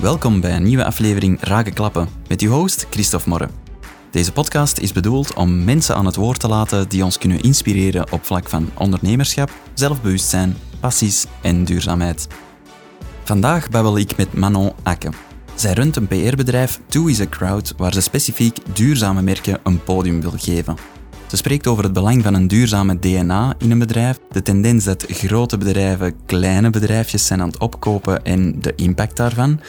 Welkom bij een nieuwe aflevering Rake Klappen met uw host Christophe Morre. Deze podcast is bedoeld om mensen aan het woord te laten die ons kunnen inspireren op vlak van ondernemerschap, zelfbewustzijn, passies en duurzaamheid. Vandaag babbel ik met Manon Akke. Zij runt een PR-bedrijf Two is a Crowd waar ze specifiek duurzame merken een podium wil geven. Ze spreekt over het belang van een duurzame DNA in een bedrijf, de tendens dat grote bedrijven kleine bedrijfjes zijn aan het opkopen en de impact daarvan.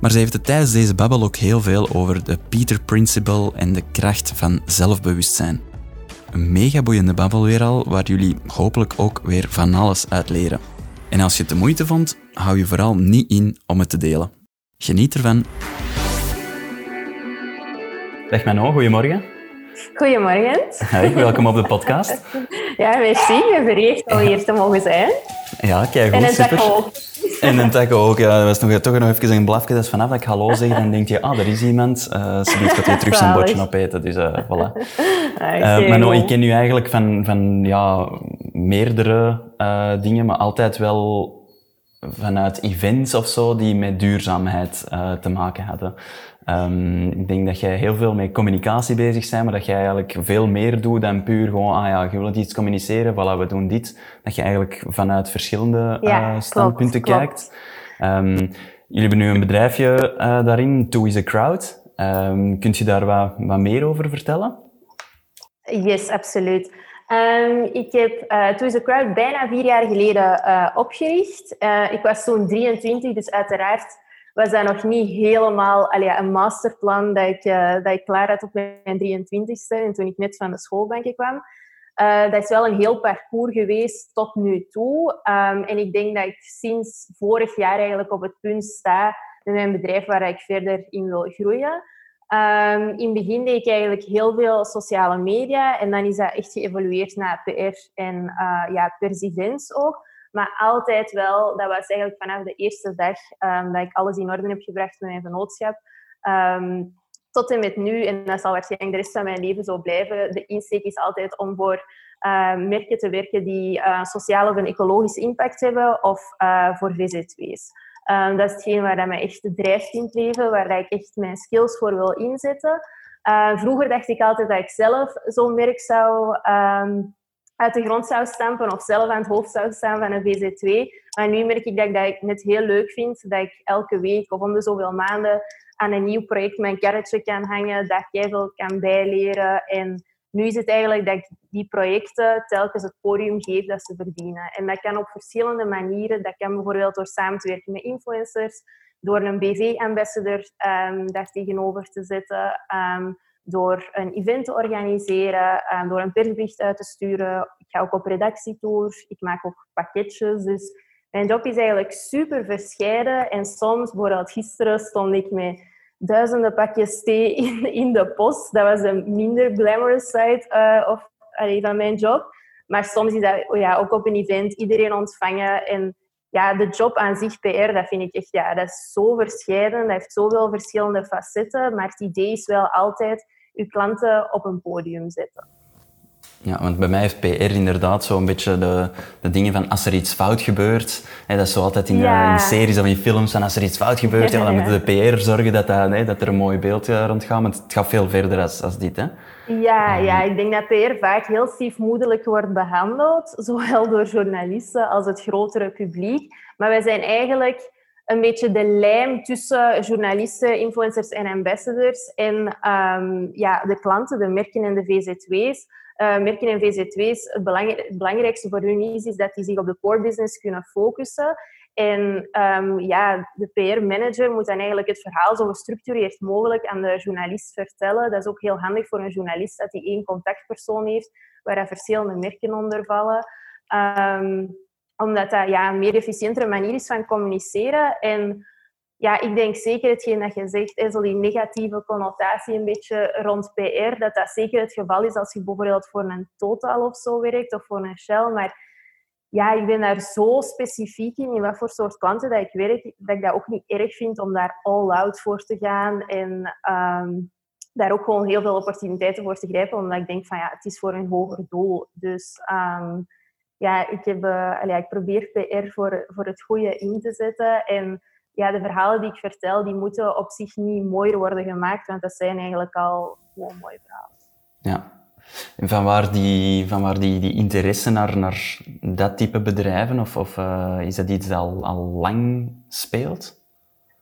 Maar ze heeft het tijdens deze babbel ook heel veel over de Peter Principle en de kracht van zelfbewustzijn. Een mega boeiende babbel weer al, waar jullie hopelijk ook weer van alles uit leren. En als je het de moeite vond, hou je vooral niet in om het te delen. Geniet ervan. Dag Manon, goedemorgen. Goedemorgen. Welkom op de podcast. Ja, merci. Ben verheugd al hier te mogen zijn. Ja, kijk goed, En een super. taco. En een taco ook. Ja, dat was nog, toch nog even een blafje. Dat is vanaf dat ik hallo zeg, dan denk je, ah, er is iemand. Uh, ze gaat weer terug zijn bordje opeten. Dus uh, voilà. Ah, Eh maar nou, ik ken u eigenlijk van, van ja, meerdere eh, dingen, maar altijd wel vanuit events of zo die met duurzaamheid te maken hadden. Ehm, ik denk dat jij heel veel met communicatie bezig bent, maar dat jij eigenlijk veel meer doet dan puur gewoon, ah ja, je wilt iets communiceren, voilà, we doen dit. Dat je eigenlijk vanuit verschillende Ja, eh, standpunten klopt. kijkt. Ehm, jullie hebben nu een bedrijfje eh, daarin, Two is a Crowd. Ehm kunt je daar wat, wat meer over vertellen? Yes, absoluut. Ik heb uh, Two is a Crowd bijna vier jaar geleden eh, opgericht. Eh, ik was toen 23, dus uiteraard was dat nog niet helemaal allee, een masterplan dat ik, eh, dat ik klaar had op mijn 23ste en toen ik net van de schoolbanken kwam. Eh, dat is wel een heel parcours geweest tot nu toe. Ehm, en ik denk dat ik sinds vorig jaar eigenlijk op het punt sta met mijn bedrijf waar ik verder in wil groeien. Ehm, in het begin deed ik eigenlijk heel veel sociale media en dan is dat echt geëvolueerd naar PR en eh, ja, ook. Maar altijd wel, dat was eigenlijk vanaf de eerste dag ehm, dat ik alles in orde heb gebracht met mijn vennootschap. Ehm, tot en met nu, en dat zal waarschijnlijk de rest van mijn leven zo blijven, de insteek is altijd om voor eh, merken te werken die eh, sociale of een ecologische impact hebben of eh, voor VZW's. Dat is hetgeen waar dat mij echt drijft in het leven, waar ik echt mijn skills voor wil inzetten. Vroeger dacht ik altijd dat ik zelf zo'n merk zou um, uit de grond zou stampen of zelf aan het hoofd zou staan van een VZ2. Maar nu merk ik dat ik dat net heel leuk vind, dat ik elke week of om de zoveel maanden aan een nieuw project mijn karretje kan hangen, dat ik veel kan bijleren. En nu is het eigenlijk dat ik die projecten telkens het podium geef dat ze verdienen. En dat kan op verschillende manieren. Dat kan bijvoorbeeld door samen te werken met influencers, door een BV-ambassador um, daar tegenover te zetten, um, door een event te organiseren, um, door een persbericht uit te sturen. Ik ga ook op redactietour, ik maak ook pakketjes. Dus mijn job is eigenlijk super verscheiden. En soms, bijvoorbeeld gisteren, stond ik met duizenden pakjes thee in, de post. Dat was een minder glamorous side uh, of, van mijn job. Maar soms is dat oh ja, ook op een event iedereen ontvangen. En ja, de job aan zich, PR, dat vind ik echt ja, dat is zo verscheiden. Dat heeft zoveel verschillende facetten. Maar het idee is wel altijd uw klanten op een podium zetten. Ja, want bij mij is PR inderdaad zo'n beetje de, de dingen van als er iets fout gebeurt. Hè, dat is zo altijd in, Ja. uh, in series of in films van als er iets fout gebeurt, ja, dan Ja. moet de PR zorgen dat, dat, hè, dat er een mooi beeld uh, rondgaat. Maar het gaat veel verder als, als dit. Hè? Ja, ja, ik denk dat PR vaak heel stiefmoedelijk wordt behandeld, zowel door journalisten als het grotere publiek. Maar wij zijn eigenlijk een beetje de lijm tussen journalisten, influencers en ambassadors en um, ja, de klanten, de merken en de VZW's. Uh, merken en VZW's, het, het, belangrijkste voor hun is, is dat die zich op de core business kunnen focussen. En um, ja, de PR-manager moet dan eigenlijk het verhaal zo gestructureerd mogelijk aan de journalist vertellen. Dat is ook heel handig voor een journalist, dat hij één contactpersoon heeft waar er verschillende merken onder vallen. Um, omdat dat ja, een meer efficiëntere manier is van communiceren. En ja, ik denk zeker hetgeen dat je zegt, hè, zo die negatieve connotatie een beetje rond PR, dat dat zeker het geval is als je bijvoorbeeld voor een Total of zo werkt of voor een Shell. Maar ja, ik ben daar zo specifiek in, in wat voor soort klanten dat ik werk, dat ik dat ook niet erg vind om daar all out voor te gaan en um, daar ook gewoon heel veel opportuniteiten voor te grijpen, omdat ik denk van ja, het is voor een hoger doel. Dus um, ja, ik, heb, allee, ik probeer PR voor, voor het goede in te zetten en ja, de verhalen die ik vertel, die moeten op zich niet mooier worden gemaakt, want dat zijn eigenlijk al gewoon mooie verhalen. Ja. En van waar die, van waar die, die interesse naar, naar dat type bedrijven, of, of uh, is dat iets dat al, al lang speelt?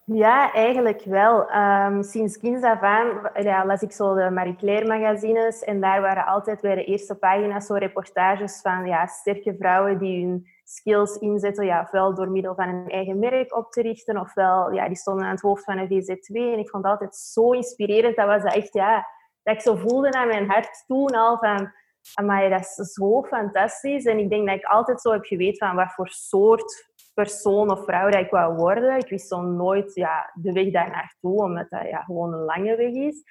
Ja, eigenlijk wel. Um, sinds kinds af aan ja, las ik zo de Marie Claire magazines en daar waren altijd bij de eerste pagina's zo reportages van ja, sterke vrouwen die hun skills inzetten, ja, ofwel door middel van een eigen merk op te richten, ofwel ja, die stonden aan het hoofd van een VZ2. En ik vond altijd zo inspirerend. Dat was echt, ja, dat ik zo voelde aan mijn hart toen al van, amai, dat is zo fantastisch. En ik denk dat ik altijd zo heb geweten van wat voor soort persoon of vrouw dat ik wou worden. Ik wist zo nooit ja, de weg daar naartoe, omdat dat ja, gewoon een lange weg is.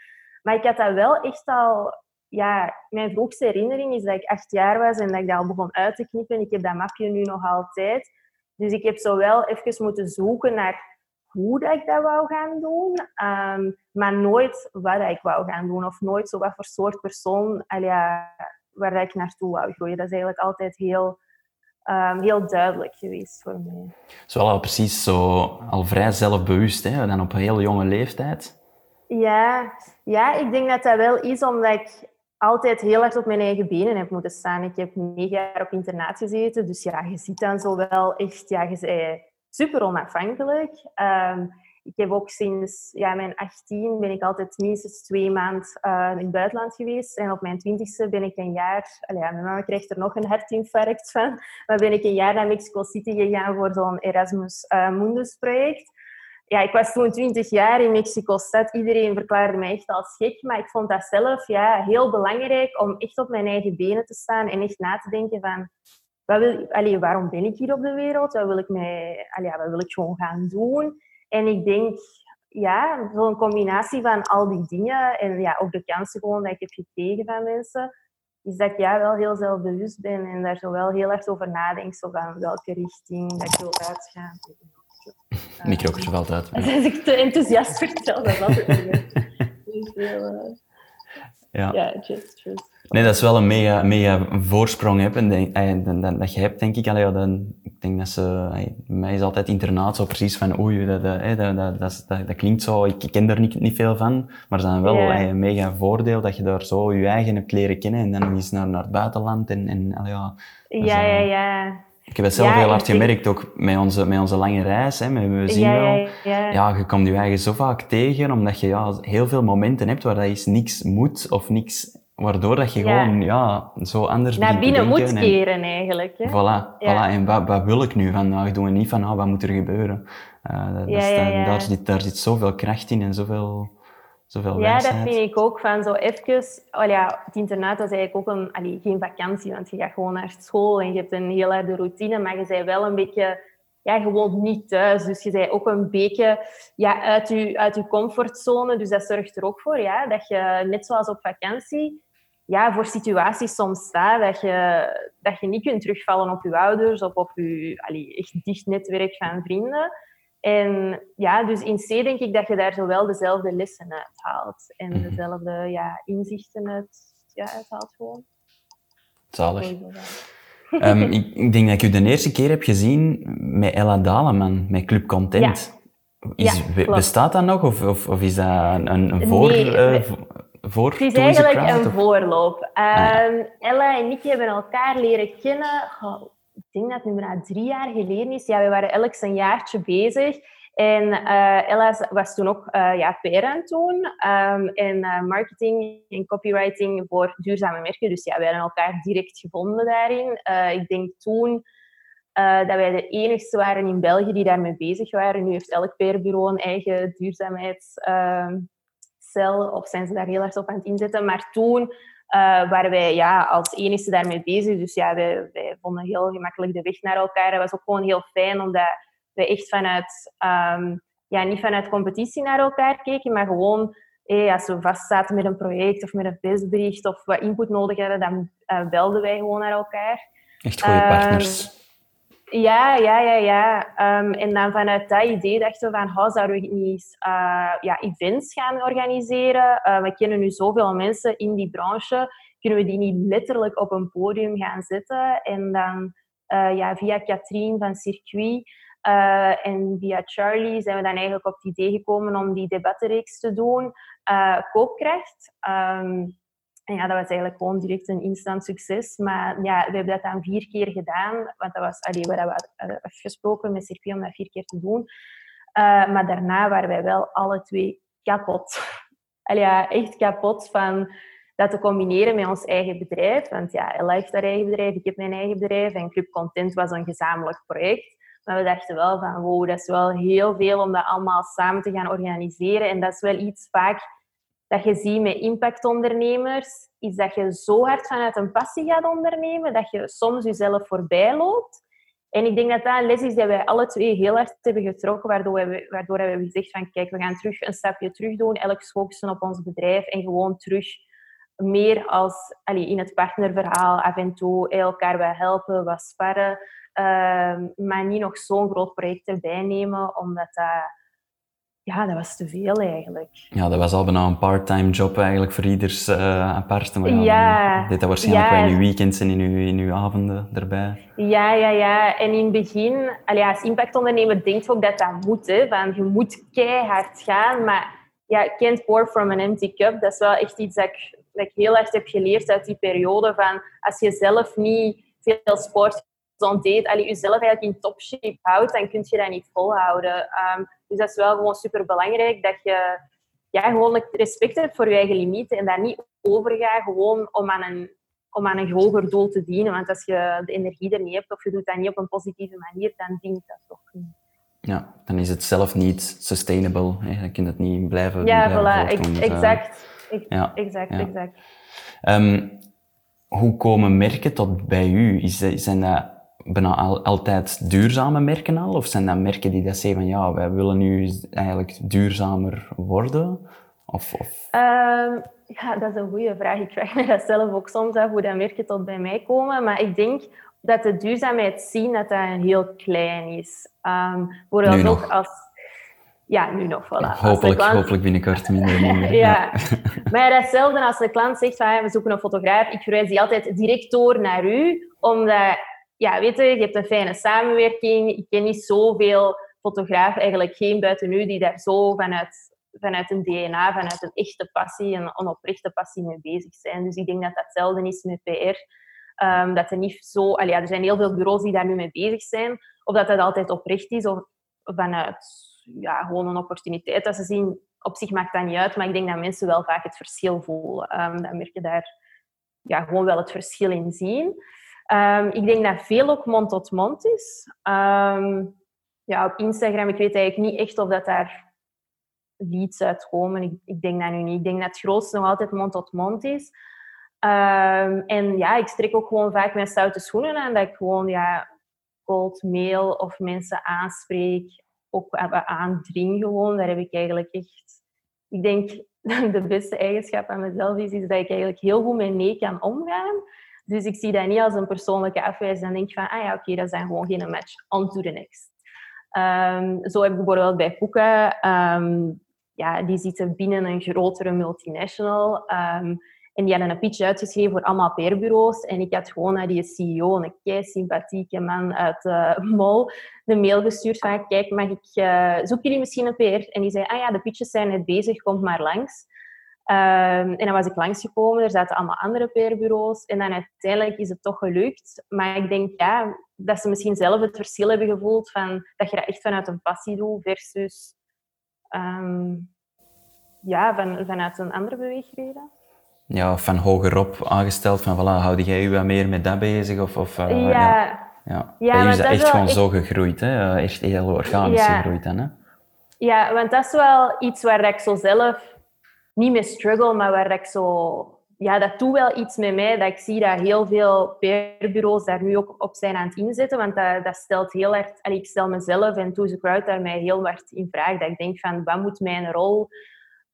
Maar ik had dat wel echt al... Ja, mijn vroegste herinnering is dat ik acht jaar was en dat ik dat al begon uit te knippen. Ik heb dat mapje nu nog altijd. Dus ik heb zo wel even moeten zoeken naar hoe dat ik dat wou gaan doen, um, maar nooit wat ik wou gaan doen of nooit zo wat voor soort persoon waar ik naartoe wou groeien. Dat is eigenlijk altijd heel um, heel duidelijk geweest voor mij. Zo al precies zo al vrij zelfbewust, hè? dan op een heel jonge leeftijd. Ja, ja, ik denk dat dat wel is omdat ik altijd heel hard op mijn eigen benen heb moeten staan. Ik heb negen jaar op internaat gezeten, dus ja, je ziet dan zo wel echt, ja, je bent super onafhankelijk. Um, ik heb ook sinds ja, mijn 18 ben ik altijd minstens twee maanden uh, in het buitenland geweest. En op mijn twintigste ben ik een jaar... Allee, mijn mama krijgt er nog een hartinfarct van. Maar ben ik een jaar naar Mexico City gegaan voor zo'n Erasmus uh, Mundus project. Ja, ik was toen 20 jaar in Mexico-stad. Iedereen verklaarde mij echt als gek. Maar ik vond dat zelf ja, heel belangrijk om echt op mijn eigen benen te staan. En echt na te denken van... Wat wil, waarom ben ik hier op de wereld? Wat wil ik, mij, allee, wat wil ik gewoon gaan doen? En ik denk, ja, zo'n combinatie van al die dingen en ja, ook de kansen gewoon dat ik heb gekregen van mensen, is dat ik ja, wel heel zelfbewust ben en daar zo wel heel erg over nadenk, zo van welke richting dat ik wil uitgaan. Uh, Microotje valt uit. Als ik te enthousiast vertel, dat was het niet. Dus uh, ja. ja, just, just. Nee, dat is wel een mega, mega voorsprong heb, en eh, dat, dat je hebt, denk ik. Allee, dan, ik denk dat ze... mij is altijd internaat zo precies van oei, dat, dat, dat, dat, dat, klinkt zo... Ik, ken daar niet, niet veel van, maar het is dan wel een mega voordeel dat je daar zo je eigen hebt leren kennen en dan nog eens naar, naar het buitenland en... en ja, ja, ja, ja. Ik heb het zelf heel hard gemerkt, ook met onze, met onze lange reis. Hè, met, we zien wel, ja, ja. je komt je eigen zo vaak tegen, omdat je ja, heel veel momenten hebt waar dat niks moet of niks Waardoor dat je gewoon ja, zo anders Naar binnen moet keren eigenlijk. Hè? Voilà, voilà. En wat, wat wil ik nu vandaag doen? niet van, oh, wat moet er gebeuren? Uh, dat, ja, daar, zit, daar zit zoveel kracht in en zoveel, zoveel Ja, dat vind ik ook. Van zo even... Oh ja, het internaat is eigenlijk ook een, allee, geen vakantie, want je gaat gewoon naar school en je hebt een heel harde routine, maar je bent wel een beetje... Ja, gewoon niet thuis. Dus je bent ook een beetje ja, uit, je, uit je comfortzone. Dus dat zorgt er ook voor ja, dat je, net zoals op vakantie, ja, voor situaties soms staat dat je, dat je niet kunt terugvallen op je ouders of op je allee, echt dicht netwerk van vrienden. En ja, dus in C denk ik dat je daar zowel dezelfde lessen uit haalt en mhm. dezelfde ja, inzichten uit, ja, uithaalt gewoon. Zalig. um, ik, ik, denk dat ik u de eerste keer heb gezien met Ella Daleman, met Club Content. Is, bestaat dat nog of, of, of is dat een, een voor... Nee, uh, voor Het is eigenlijk een voorloop. Um, Ella en ik hebben elkaar leren kennen. ik denk dat het nu bijna drie jaar geleden is. Ja, we waren elk een jaartje bezig. En uh, Ella was toen ook uh, ja, PR aan doen. Um, en uh, marketing en copywriting voor duurzame merken. Dus ja, we hebben elkaar direct gevonden daarin. ik denk toen dat wij de enigste waren in België die daarmee bezig waren. Nu heeft elk PR-bureau een eigen duurzaamheids ehm, of zijn ze daar heel erg op aan het inzetten. Maar toen uh, waren wij ja, als enige daarmee bezig. Dus ja, wij, wij, vonden heel gemakkelijk de weg naar elkaar. Dat was ook gewoon heel fijn, omdat we echt vanuit, um, ja, niet vanuit competitie naar elkaar keken, maar gewoon hey, als we vast zaten met een project of met een persbericht of wat input nodig hadden, dan uh, belden wij gewoon naar elkaar. Echt goede partners. Ehm, ja, ja, ja, ja. Um, en dan vanuit dat idee dachten we van, how zouden we niet uh, ja, events gaan organiseren? Uh, we kennen nu zoveel mensen in die branche. Kunnen we die niet letterlijk op een podium gaan zetten? En dan uh, ja, via Katrien van Circuit en via Charlie zijn we dan eigenlijk op het idee gekomen om die debattenreeks te doen. koopkracht. Ehm, ja, dat was eigenlijk gewoon direct een instant succes. Maar ja, we hebben dat dan vier keer gedaan. Want dat was allee, wat we hadden afgesproken met Circuit om dat vier keer te doen. maar daarna waren wij wel alle twee kapot. Allee, echt kapot van dat te combineren met ons eigen bedrijf. Want ja, Ella heeft haar eigen bedrijf, ik heb mijn eigen bedrijf. En Club Content was een gezamenlijk project. Maar we dachten wel van, wow, dat is wel heel veel om dat allemaal samen te gaan organiseren. En dat is wel iets vaak dat je ziet met impactondernemers, is dat je zo hard vanuit een passie gaat ondernemen, dat je soms jezelf voorbij loopt. En ik denk dat dat een les is die wij alle twee heel hard hebben getrokken, waardoor we, waardoor we hebben gezegd van kijk, we gaan terug een stapje terug doen, elk focussen op ons bedrijf en gewoon terug meer als allee, in het partnerverhaal af en toe elkaar wel helpen, wat sparren, uh, maar niet nog zo'n groot project erbij nemen, omdat dat ja, dat was te veel eigenlijk. Ja, dat was al bijna een part-time job eigenlijk voor ieders uh, apart. Maar ja, ja. Deed dat waarschijnlijk ja. wel in uw weekends en in uw, in uw avonden erbij. Ja, ja, ja. En in het begin, allee, als impactondernemer denk je ook dat dat moet. Hè, van, je moet keihard gaan, maar ja, can't pour from an empty cup. Dat is wel echt iets dat ik, dat ik heel erg heb geleerd uit die periode. Van, als je zelf niet veel sport deed, allee, jezelf eigenlijk in top shape houdt, dan kun je dat niet volhouden. Um, dus dat is wel gewoon super belangrijk dat je ja, gewoon respect hebt voor je eigen limieten en dat niet overgaat gewoon om aan een om aan een hoger doel te dienen. Want als je de energie er niet hebt of je doet dat niet op een positieve manier, dan dient dat toch niet. Ja, dan is het zelf niet sustainable. Hè? Dan kun je het niet blijven Ja, blijven voilà, dus, eh, exact. ja, exact, exact. Um, hoe komen merken tot bij u? Is, zijn dat bijna altijd duurzame merken al? Of zijn dat merken die dat zeggen van ja, wij willen nu eigenlijk duurzamer worden? Of, of... Ehm, ja, dat is een goede vraag. Ik vraag me dat zelf ook soms af, hoe dat merken tot bij mij komen. Maar ik denk dat de duurzaamheid zien dat dat heel klein is. Um, vooral ook als... Ja, nu nog, voilà. Hopelijk, klant... hopelijk binnenkort minder. minder. ja. maar datzelfde als de klant zegt van, we zoeken een fotograaf, ik verwijs die altijd direct door naar u, omdat ja, weet je, je hebt een fijne samenwerking. Ik ken niet zoveel fotografen, eigenlijk geen buiten u, die daar zo vanuit, vanuit een DNA, vanuit een echte passie, een onoprechte passie mee bezig zijn. Dus ik denk dat dat hetzelfde is met PR. Um, dat er niet zo... Er zijn heel veel bureaus die daar nu mee bezig zijn. Of dat dat altijd oprecht is, of vanuit ja, gewoon een opportuniteit dat ze zien. Op zich maakt dat niet uit, maar ik denk dat mensen wel vaak het verschil voelen. Um, dat merk je daar ja, gewoon wel het verschil in zien. Um, ik denk dat veel ook mond tot mond is. Um, ja, op Instagram, ik weet eigenlijk niet echt of dat daar leads uitkomen. Ik, ik denk dat nu niet. Ik denk dat het grootste nog altijd mond tot mond is. Um, en ja, ik strek ook gewoon vaak mijn stoute schoenen aan. Dat ik gewoon ja, cold mail of mensen aanspreek. Ook aandring gewoon. Daar heb ik eigenlijk echt... Ik denk de beste eigenschap aan mezelf is, is dat ik eigenlijk heel goed met nee kan omgaan. Dus ik zie dat niet als een persoonlijke afwijzing. Dan denk ik van, ah ja, oké, dat zijn gewoon geen match. On to the next. Zo heb ik bijvoorbeeld bij Puka, um, ja, die zitten binnen een grotere multinational. Um, en die hadden een pitch uitgeschreven voor allemaal PR-bureaus. En ik had gewoon naar die CEO, een kei sympathieke man uit uh, Mol, de mail gestuurd van, kijk, mag ik, uh, zoeken jullie misschien een PR? En die zei, ah ja, de pitches zijn net bezig, kom maar langs. Um, en dan was ik langsgekomen, er zaten allemaal andere PR-bureaus. En dan uiteindelijk is het toch gelukt. Maar ik denk ja, dat ze misschien zelf het verschil hebben gevoeld van dat je dat echt vanuit een passie doet versus um, ja, van, vanuit een andere beweegreden. Ja, van hogerop aangesteld, van voilà, houd jij je wat meer met dat bezig? Of, of, uh, ja. ja. Ja. ja Bij u is dat echt gewoon zo gegroeid, hè? echt heel organisch gegroeid dan, hè? Ja, want dat is wel iets waar ik zo zelf niet meer struggle, maar waar ik zo... Ja, dat doet wel iets met mij, dat ik zie dat heel veel PR-bureaus daar nu ook op zijn aan het inzetten, want dat, dat stelt heel erg... Allee, ik stel mezelf en Toys Crowd daar mij heel hard in vraag. Dat ik denk van, wat moet mijn rol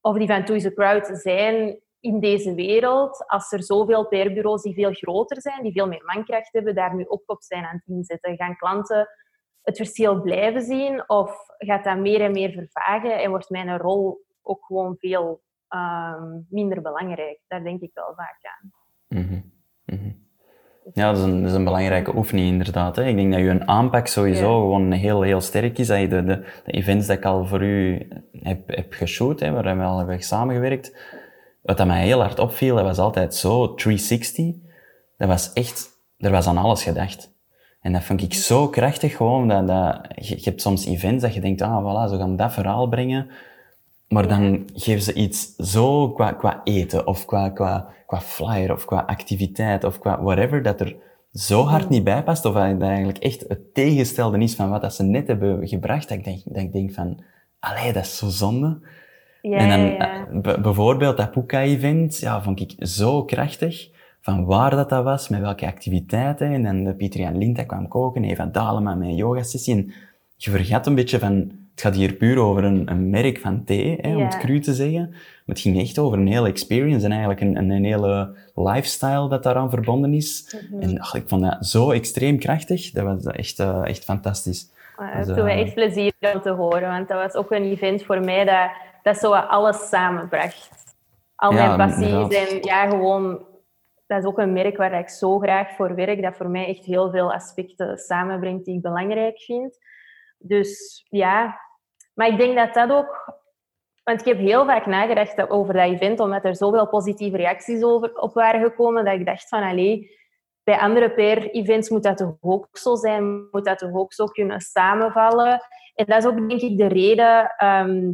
of die van Toys Crowd zijn in deze wereld, als er zoveel PR-bureaus die veel groter zijn, die veel meer mankracht hebben, daar nu ook op zijn aan het inzetten? Gaan klanten het verschil blijven zien of gaat dat meer en meer vervagen en wordt mijn rol ook gewoon veel um, minder belangrijk. Daar denk ik wel vaak aan. Mm -hmm. Ja, dat is een, dat is een belangrijke oefening inderdaad. Hè. Ik denk dat je een aanpak sowieso gewoon heel, heel sterk is. Dat je de, de, de events die ik al voor u heb, heb geshoot, hè, waar we al hebben samengewerkt, wat dat mij heel hard opviel, dat was altijd zo 360. Dat was echt, er was aan alles gedacht. En dat vond ik zo krachtig gewoon, dat, dat je, je hebt soms events dat je denkt, ah voilà, ze gaan dat verhaal brengen. Maar dan geven ze iets zo qua, qua eten, of qua, qua, qua flyer, of qua activiteit, of qua whatever, dat er zo hard niet bij past, of dat eigenlijk echt het tegenstelde is van wat dat ze net hebben gebracht, dat ik denk, dat ik denk van, allee, dat is zo zonde. Ja, en dan ja, ja. eh, bijvoorbeeld dat Puka-event, ja, vond ik zo krachtig. Van waar dat, dat was, met welke activiteiten. En dan de Pieter Jan Linda kwam koken, Eva Dalema met een yogasessie. En je vergat een beetje van, het gaat hier puur over een, een merk van thee, hè, om het cru te zeggen. Maar het ging echt over een hele experience en eigenlijk een, een, een hele lifestyle dat daaraan verbonden is. Mhm. En ach, ik vond dat zo extreem krachtig. Dat was echt, eh, echt fantastisch. Maar Dus, mij eh, echt plezier om te horen, want dat was ook een event voor mij dat, dat zo alles samenbracht. Al Ja, mijn passies en ja, gewoon... Dat is ook een merk waar ik zo graag voor werk, dat voor mij echt heel veel aspecten samenbrengt die ik belangrijk vind. Dus ja, maar ik denk dat dat ook... Want ik heb heel vaak nagedacht over dat event, omdat er zoveel positieve reacties over, op waren gekomen, dat ik dacht van, allee, bij andere PR-events moet dat toch ook zo zijn, moet dat toch ook zo kunnen samenvallen. En dat is ook denk ik de reden, ehm,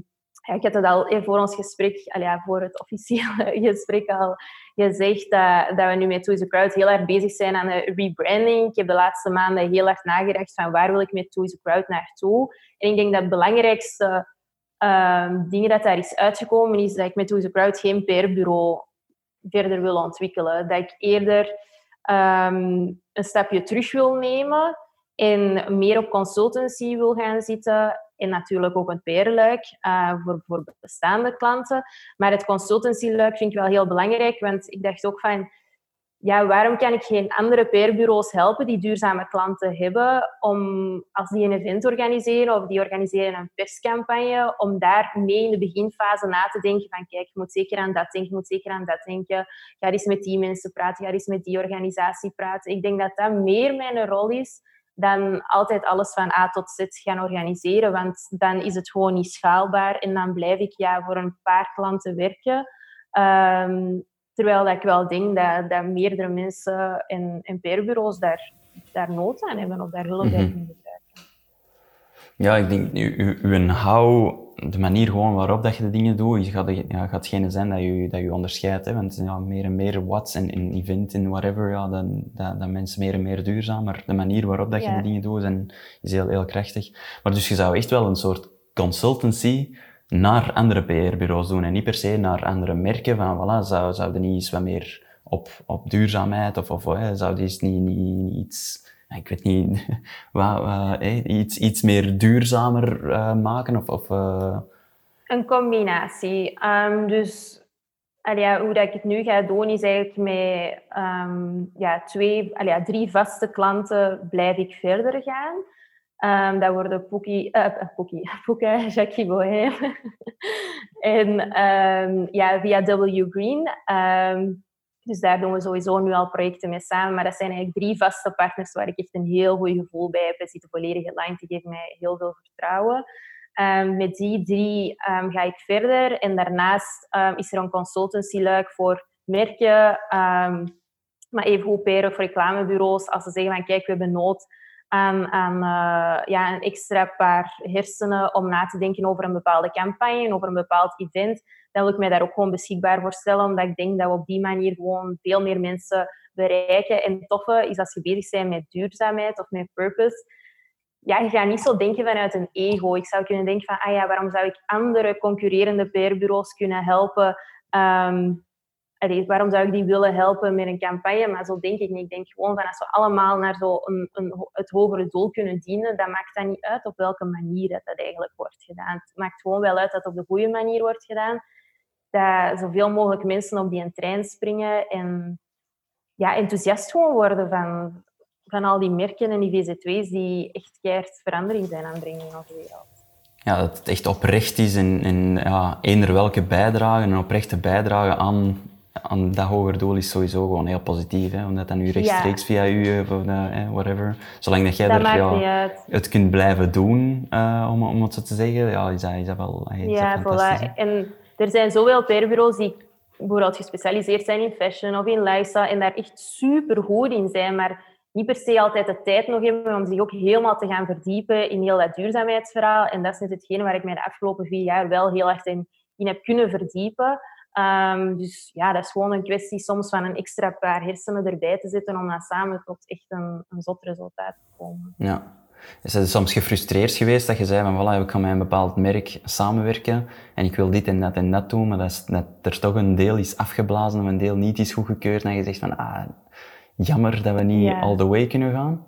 ik had het al voor ons gesprek, al voor het officiële gesprek al gezegd, dat, dat we nu met Toys the Crowd heel erg bezig zijn aan de rebranding. Ik heb de laatste maanden heel erg nagedacht van waar wil ik met Toys the Crowd naartoe. En ik denk dat het belangrijkste ehm dingen dat daar is uitgekomen is dat ik met Toys the Crowd geen PR-bureau verder wil ontwikkelen. Dat ik eerder ehm, een stapje terug wil nemen en meer op consultancy wil gaan zitten. En natuurlijk ook een PR-luik eh, voor, voor bestaande klanten. Maar het consultancy-luik vind ik wel heel belangrijk, want ik dacht ook van... Ja, waarom kan ik geen andere PR-bureaus helpen die duurzame klanten hebben, om als die een event organiseren of die organiseren een perscampagne, om daar mee in de beginfase na te denken van kijk, moet zeker aan dat denken, moet zeker aan dat denken. Ga eens met die mensen praten, ga eens met die organisatie praten. Ik denk dat dat meer mijn rol is dan altijd alles van A tot Z gaan organiseren, want dan is het gewoon niet schaalbaar en dan blijf ik ja, voor een paar klanten werken. Ehm, terwijl dat ik wel denk dat, dat meerdere mensen en, en PR-bureaus daar, daar nood aan hebben of daar hulp bij Mhm. Ja, ik denk, u, uw hou, de manier gewoon waarop dat je de dingen doet, je gaat, ja, gaat hetgene zijn dat je, dat je onderscheidt. Hè? Want ja, meer en meer watts en, en event en whatever, ja, dan, dat, dat mensen meer en meer duurzaam. Maar de manier waarop dat je Ja. de dingen doet, is heel, heel krachtig. Maar dus je zou echt wel een soort consultancy naar andere PR-bureaus doen en niet per se naar andere merken. Van, voilà, zou, zou die niet eens wat meer op, op duurzaamheid of, of hè, zou die eens niet, niet, niet iets ik weet niet, wat, iets, iets meer duurzamer eh, maken? Of, of, eh, Een combinatie. Ehm, dus allee, hoe dat ik het nu ga doen, is eigenlijk met ehm, ja, twee, allee, drie vaste klanten blijf ik verder gaan. Ehm, dat worden Poekie, eh, Poekie, Jackie Bohem. en ja, via W Green. Dus daar doen we sowieso nu al projecten mee samen. Maar dat zijn eigenlijk drie vaste partners waar ik echt een heel goed gevoel bij heb. We zitten volledig aligned. Die geven mij heel veel vertrouwen. Ehm, met die drie ehm, ga ik verder. En daarnaast ehm, is er een consultancy-luik voor merken, maar even goed of reclamebureaus. Als ze zeggen van kijk, we hebben nood aan, aan eh, ja, een extra paar hersenen om na te denken over een bepaalde campagne, over een bepaald event, dan wil ik mij daar ook gewoon beschikbaar voor stellen, omdat ik denk dat we op die manier gewoon veel meer mensen bereiken. En toffe is als je bezig bent met duurzaamheid of met purpose, ja, je gaat niet zo denken vanuit een ego. Ik zou kunnen denken van, ah ja, waarom zou ik andere concurrerende PR-bureaus kunnen helpen? Ehm, waarom zou ik die willen helpen met een campagne? Maar zo denk ik niet. Ik denk gewoon van, als we allemaal naar zo een, een, het hogere doel kunnen dienen, dan maakt dat niet uit op welke manier dat, dat eigenlijk wordt gedaan. Het maakt gewoon wel uit dat het op de goede manier wordt gedaan. Dat zoveel mogelijk mensen op die trein springen en ja, enthousiast gewoon worden van, van al die merken en die VZW's die echt keihard verandering zijn aan het brengen in onze wereld. ja, dat het echt oprecht is en, en ja, eender welke bijdrage, een oprechte bijdrage aan aan dat hoger doel is sowieso gewoon heel positief, hè? omdat dat nu rechtstreeks via u of uh, whatever, zolang dat jij dat er ja, het kunt blijven doen, uh, om, om het zo te zeggen, ja, is, dat, is dat wel is Ja, voilà. En er zijn zoveel PR-bureaus die bijvoorbeeld gespecialiseerd zijn in fashion of in lifestyle en daar echt super goed in zijn, maar niet per se altijd de tijd nog hebben om zich ook helemaal te gaan verdiepen in heel dat duurzaamheidsverhaal. En dat is net hetgene waar ik mij de afgelopen vier jaar wel heel erg in, in heb kunnen verdiepen. Um, dus ja, dat is gewoon een kwestie soms van een extra paar hersenen erbij te zetten om dan samen tot echt een, een zot resultaat te komen. Ja. Is het soms gefrustreerd geweest dat je zei van voilà, ik ga met een bepaald merk samenwerken en ik wil dit en dat en dat doen, maar dat, is, dat er toch een deel is afgeblazen of een deel niet is goedgekeurd en je zegt van ah, jammer dat we niet all the way kunnen gaan?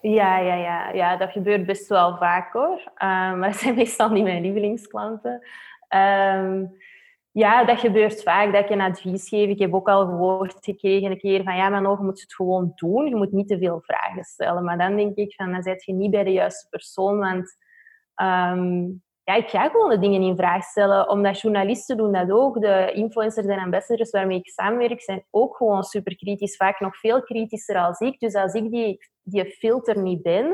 Ja, ja, ja, ja, dat gebeurt best wel vaak hoor. Uh, maar dat zijn meestal niet mijn lievelingsklanten. Um, ja, dat gebeurt vaak, dat je een advies geeft. Ik heb ook al gehoord gekregen een keer van ja, maar nog moet je het gewoon doen. Je moet niet te veel vragen stellen. Maar dan denk ik van, dan zit je niet bij de juiste persoon. Want um, ja, ik ga gewoon de dingen in vraag stellen. Omdat journalisten doen dat ook. De influencers en ambassadors waarmee ik samenwerk zijn ook gewoon super kritisch. Vaak nog veel kritischer als ik. Dus als ik die, die filter niet ben,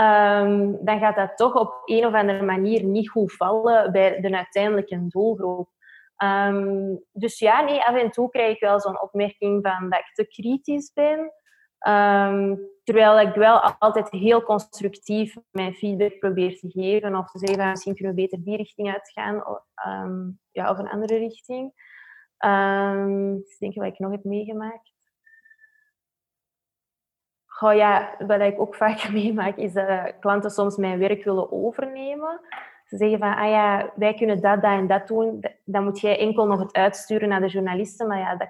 um, dan gaat dat toch op een of andere manier niet goed vallen bij de uiteindelijke doelgroep. Um, dus ja, nee, af en toe krijg ik wel zo'n opmerking van dat ik te kritisch ben. Um, terwijl ik wel altijd heel constructief mijn feedback probeer te geven. Of te zeggen misschien kunnen we beter die richting uitgaan. Of, um, ja, of een andere richting. Ik denk wat ik nog heb meegemaakt. Goh, ja, wat ik ook vaak meemaak is dat klanten soms mijn werk willen overnemen. Ze zeggen van, ah ja, wij kunnen dat, dat en dat doen. Dan moet jij enkel nog het uitsturen naar de journalisten. Maar ja, dat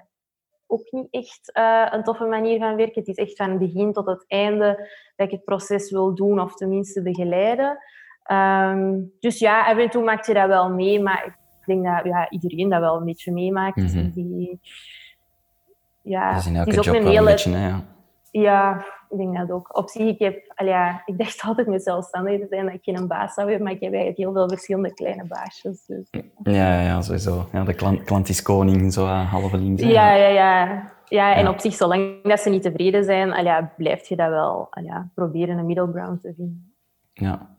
ook niet echt uh, een toffe manier van werken. Het is echt van het begin tot het einde dat ik het proces wil doen of tenminste begeleiden. Um, dus ja, af en toe maak je dat wel mee, maar ik denk dat ja, iedereen dat wel een beetje meemaakt. Mm -hmm. die, ja, dat is in elke is ook job een hele, een beetje, hè, ja. Ja, ik denk dat ook. Op zich, ik, heb, al ja, ik dacht altijd met zelfstandig te zijn dat ik geen baas zou hebben, maar ik heb eigenlijk heel veel verschillende kleine baasjes. Dus. Ja, ja, sowieso. Ja, de klant, klant is koning, zo uh, halve links. Ja, ja, ja. Ja, en ja. op zich, zolang dat ze niet tevreden zijn, al ja, blijf je dat wel al ja, proberen een middle ground te vinden. Ja.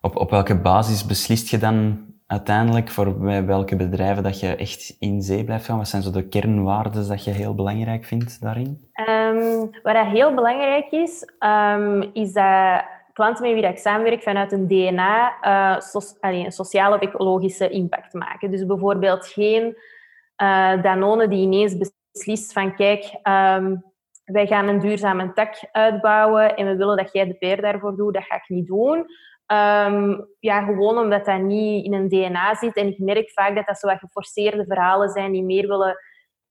Op, op welke basis beslist je dan uiteindelijk voor welke bedrijven dat je echt in zee blijft gaan? Wat zijn zo de kernwaarden dat je heel belangrijk vindt daarin? Um, wat dat heel belangrijk is, um, is dat klanten met wie ik samenwerk vanuit een DNA uh, so allee, een sociale of ecologische impact maken. Dus bijvoorbeeld geen uh, Danone die ineens beslist van kijk, um, wij gaan een duurzame tak uitbouwen en we willen dat jij de PR daarvoor doet, dat ga ik niet doen. Um, ja, gewoon omdat dat niet in een DNA zit. En ik merk vaak dat dat zo wat geforceerde verhalen zijn die meer willen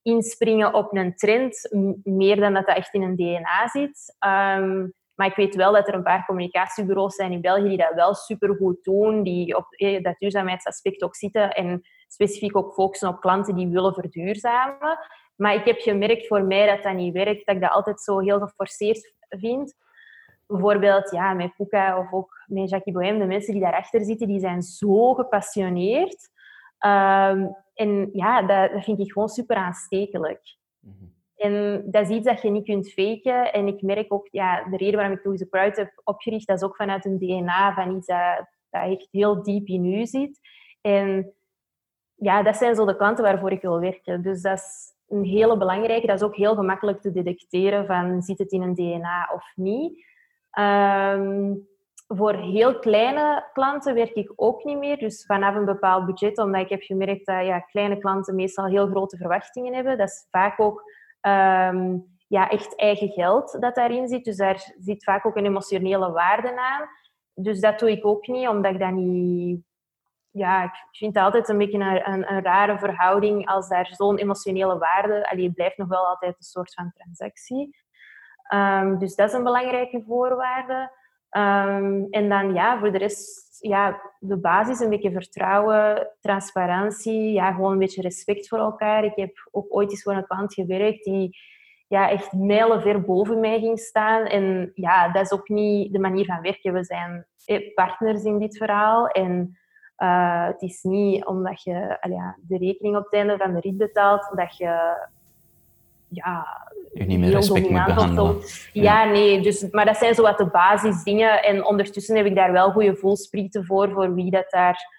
inspringen op een trend, meer dan dat dat echt in een DNA zit. Um, maar ik weet wel dat er een paar communicatiebureaus zijn in België die dat wel supergoed doen, die op eh, dat duurzaamheidsaspect ook zitten en specifiek ook focussen op klanten die willen verduurzamen. Maar ik heb gemerkt voor mij dat dat niet werkt, dat ik dat altijd zo heel geforceerd vind bijvoorbeeld ja, met Puka of ook met Jackie Bohem, de mensen die daarachter zitten, die zijn zo gepassioneerd. Um, en ja, dat, dat, vind ik gewoon super aanstekelijk. Mm -hmm. En dat is iets dat je niet kunt faken. En ik merk ook, ja, de reden waarom ik the Crowd heb opgericht, dat is ook vanuit een DNA van iets dat, dat echt heel diep in u zit. En ja, dat zijn zo de klanten waarvoor ik wil werken. Dus dat is een hele belangrijke. Dat is ook heel gemakkelijk te detecteren van zit het in een DNA of niet. Um, voor heel kleine klanten werk ik ook niet meer. Dus vanaf een bepaald budget, omdat ik heb gemerkt dat ja, kleine klanten meestal heel grote verwachtingen hebben. Dat is vaak ook um, ja, echt eigen geld dat daarin zit. Dus daar zit vaak ook een emotionele waarde aan. Dus dat doe ik ook niet, omdat ik dat niet... Ja, ik vind het altijd een beetje een, een, een rare verhouding als daar zo'n emotionele waarde... Allee, het blijft nog wel altijd een soort van transactie. Um, dus dat is een belangrijke voorwaarde. Um, en dan ja, voor de rest, ja, de basis een beetje vertrouwen, transparantie, ja, gewoon een beetje respect voor elkaar. Ik heb ook ooit eens voor een klant gewerkt die ja, echt mijlen ver boven mij ging staan. En ja, dat is ook niet de manier van werken. We zijn partners in dit verhaal. En Uh, het is niet omdat je ja, de rekening op het einde van de rit betaalt, dat je ja, je niet meer respect moet behandelen. Ja, nee. Dus, maar dat zijn zo wat de basisdingen. En ondertussen heb ik daar wel goede voelsprieten voor, voor wie dat daar...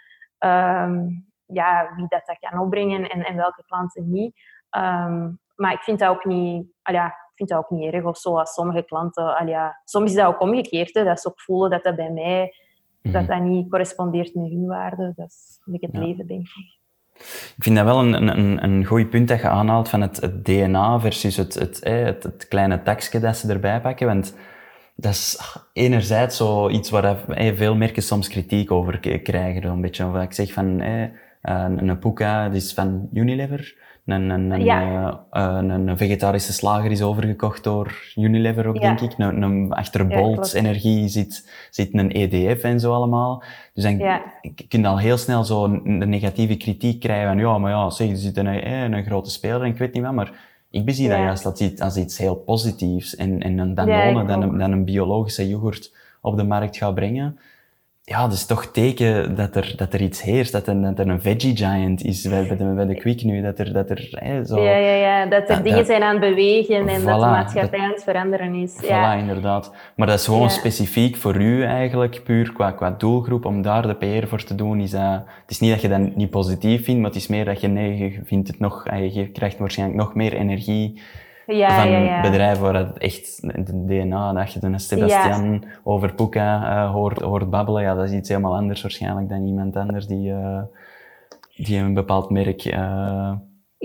Um, ja, wie dat, dat kan opbrengen en, en welke klanten niet. Um, maar ik vind dat ook niet... ja, ik vind dat ook niet erg of zo als sommige klanten... ja, soms is dat ook omgekeerd. Hè, dat ze ook voelen dat dat bij mij... Dat mhm. dat niet correspondeert met hun waarde. Dat is het leven, denk ik. Ik vind dat wel een, een, een goed punt dat je aanhaalt van het, het DNA versus het, het, het, kleine tekstje dat ze erbij pakken. Want dat is enerzijds zoiets waar veel merken soms kritiek over krijgen. Een beetje, of ik zeg van, een, een die is van Unilever. Een, een, een, ja. een, een, vegetarische slager is overgekocht door Unilever ook, denk ik. Een, een, achter Bolt Energie zit, zit een EDF en zo allemaal. Dus dan kun je al heel snel zo een, negatieve kritiek krijgen van ja, maar ja, zeg, er zit een, een, een grote speler en ik weet niet wat, maar ik bezie dat juist als iets, als iets heel positiefs en, en een Danone dan, dan een biologische yoghurt op de markt gaat brengen ja, dus toch teken dat er, dat er iets heerst, dat er, dat er een veggie giant is bij, bij, de, bij de Quick nu, dat er, dat er hè, zo... Ja, ja, ja, dat er dingen zijn aan het bewegen en dat de maatschappij aan het veranderen is. Ja, inderdaad. Maar dat is gewoon specifiek voor u eigenlijk, puur qua, qua doelgroep, om daar de PR voor te doen. Is dat, het is niet dat je dat niet positief vindt, maar het is meer dat je, nee, je vindt het nog, je krijgt waarschijnlijk nog meer energie ja, van ja, bedrijven waar het echt de DNA, dat je een Sebastian over Puka uh, hoort, hoort babbelen, ja, dat is iets helemaal anders waarschijnlijk dan iemand anders die, uh, die een bepaald merk uh,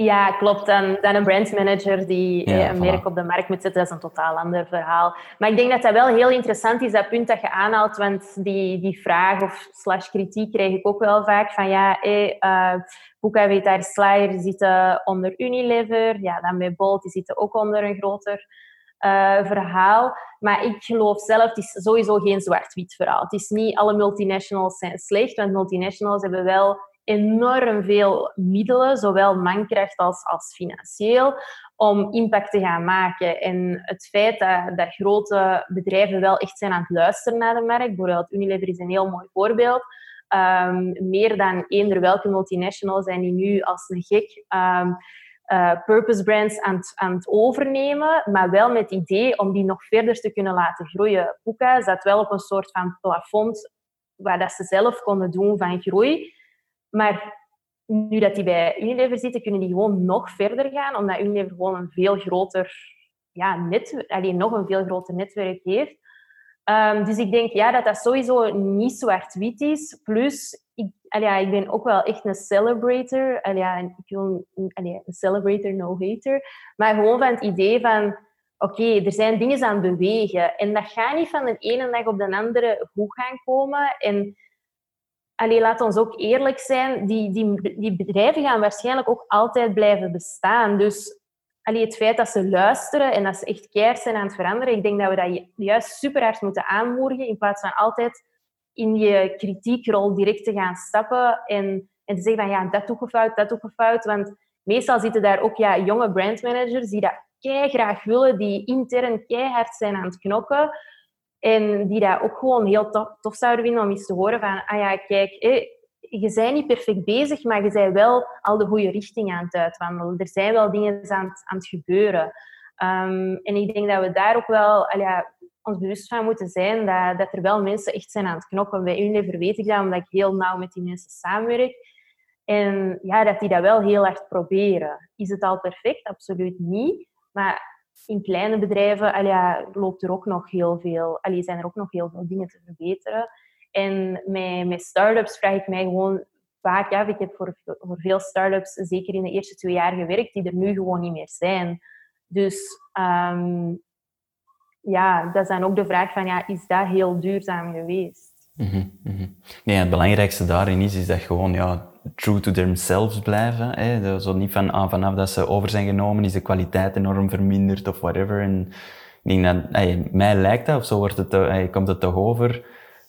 ja, klopt. Dan, dan een brandmanager die een merk op de markt moet zetten, dat is een totaal ander verhaal. Maar ik denk dat dat wel heel interessant is, dat punt dat je aanhaalt, want die, die vraag of slash kritiek krijg ik ook wel vaak van ja, hey, Boeka daar Slayer, zitten onder Unilever, ja, dan bij Bolt, die zitten ook onder een groter uh, verhaal. Maar ik geloof zelf, het is sowieso geen zwart-wit verhaal. Het is niet alle multinationals zijn slecht, want multinationals hebben wel enorm veel middelen, zowel mankracht als, als financieel, om impact te gaan maken. En het feit dat, dat grote bedrijven wel echt zijn aan het luisteren naar de markt, bijvoorbeeld Unilever is een heel mooi voorbeeld, um, meer dan eender welke multinational zijn die nu als een gek um, uh, purpose brands aan het, aan overnemen, maar wel met het idee om die nog verder te kunnen laten groeien. Puka zat wel op een soort van plafond waar dat ze zelf konden doen van groei. Maar nu dat die bij Unilever zitten, kunnen die gewoon nog verder gaan, omdat Unilever gewoon een veel groter ja, net, alleen nog een veel groter netwerk heeft. Um, dus ik denk ja, dat dat sowieso niet zwart-wit is. Plus, ik, allee, ik ben ook wel echt een celebrator. Allee, ik wil een celebrator, no hater. Maar gewoon van het idee van... Oké, er zijn dingen aan het bewegen. En dat gaat niet van de ene dag op de andere goed gaan komen. En allee, laat ons ook eerlijk zijn, die, die, die bedrijven gaan waarschijnlijk ook altijd blijven bestaan. Dus allee, het feit dat ze luisteren en dat ze echt keihard zijn aan het veranderen, ik denk dat we dat juist super hard moeten aanmoedigen, in plaats van altijd in je kritiekrol direct te gaan stappen en, en te zeggen van ja, dat doe je fout, dat doe je fout. Want meestal zitten daar ook ja, jonge brandmanagers die dat kei graag willen, die intern keihard zijn aan het knokken. En die dat ook gewoon heel tof, zouden vinden om eens te horen van, ah ja, kijk, je bent niet perfect bezig, maar je bent wel al de goede richting aan het uitwandelen. Er zijn wel dingen aan het, aan het gebeuren. Ehm, en ik denk dat we daar ook wel ons bewust van moeten zijn dat, dat er wel mensen echt zijn aan het knokken. Bij Unilever weet ik dat, omdat ik heel nauw met die mensen samenwerk. En ja, dat die dat wel heel hard proberen. Is het al perfect? Absoluut niet. Maar in kleine bedrijven loopt er ook nog heel veel, allee, zijn er ook nog heel veel dingen te verbeteren. En met, met start-ups vraag ik mij gewoon vaak af. Ik heb voor, voor veel start-ups zeker in de eerste twee jaar gewerkt, die er nu gewoon niet meer zijn. Dus um, ja, dat is dan ook de vraag van, ja, is dat heel duurzaam geweest? Mm -hmm, Nee, het belangrijkste daarin is, is dat gewoon, ja, true to themselves blijven. Hè. Zo niet van, ah, vanaf dat ze over zijn genomen, is de kwaliteit enorm verminderd of whatever. En ik denk dat, hey, mij lijkt dat, of zo wordt het, hey, komt het toch over,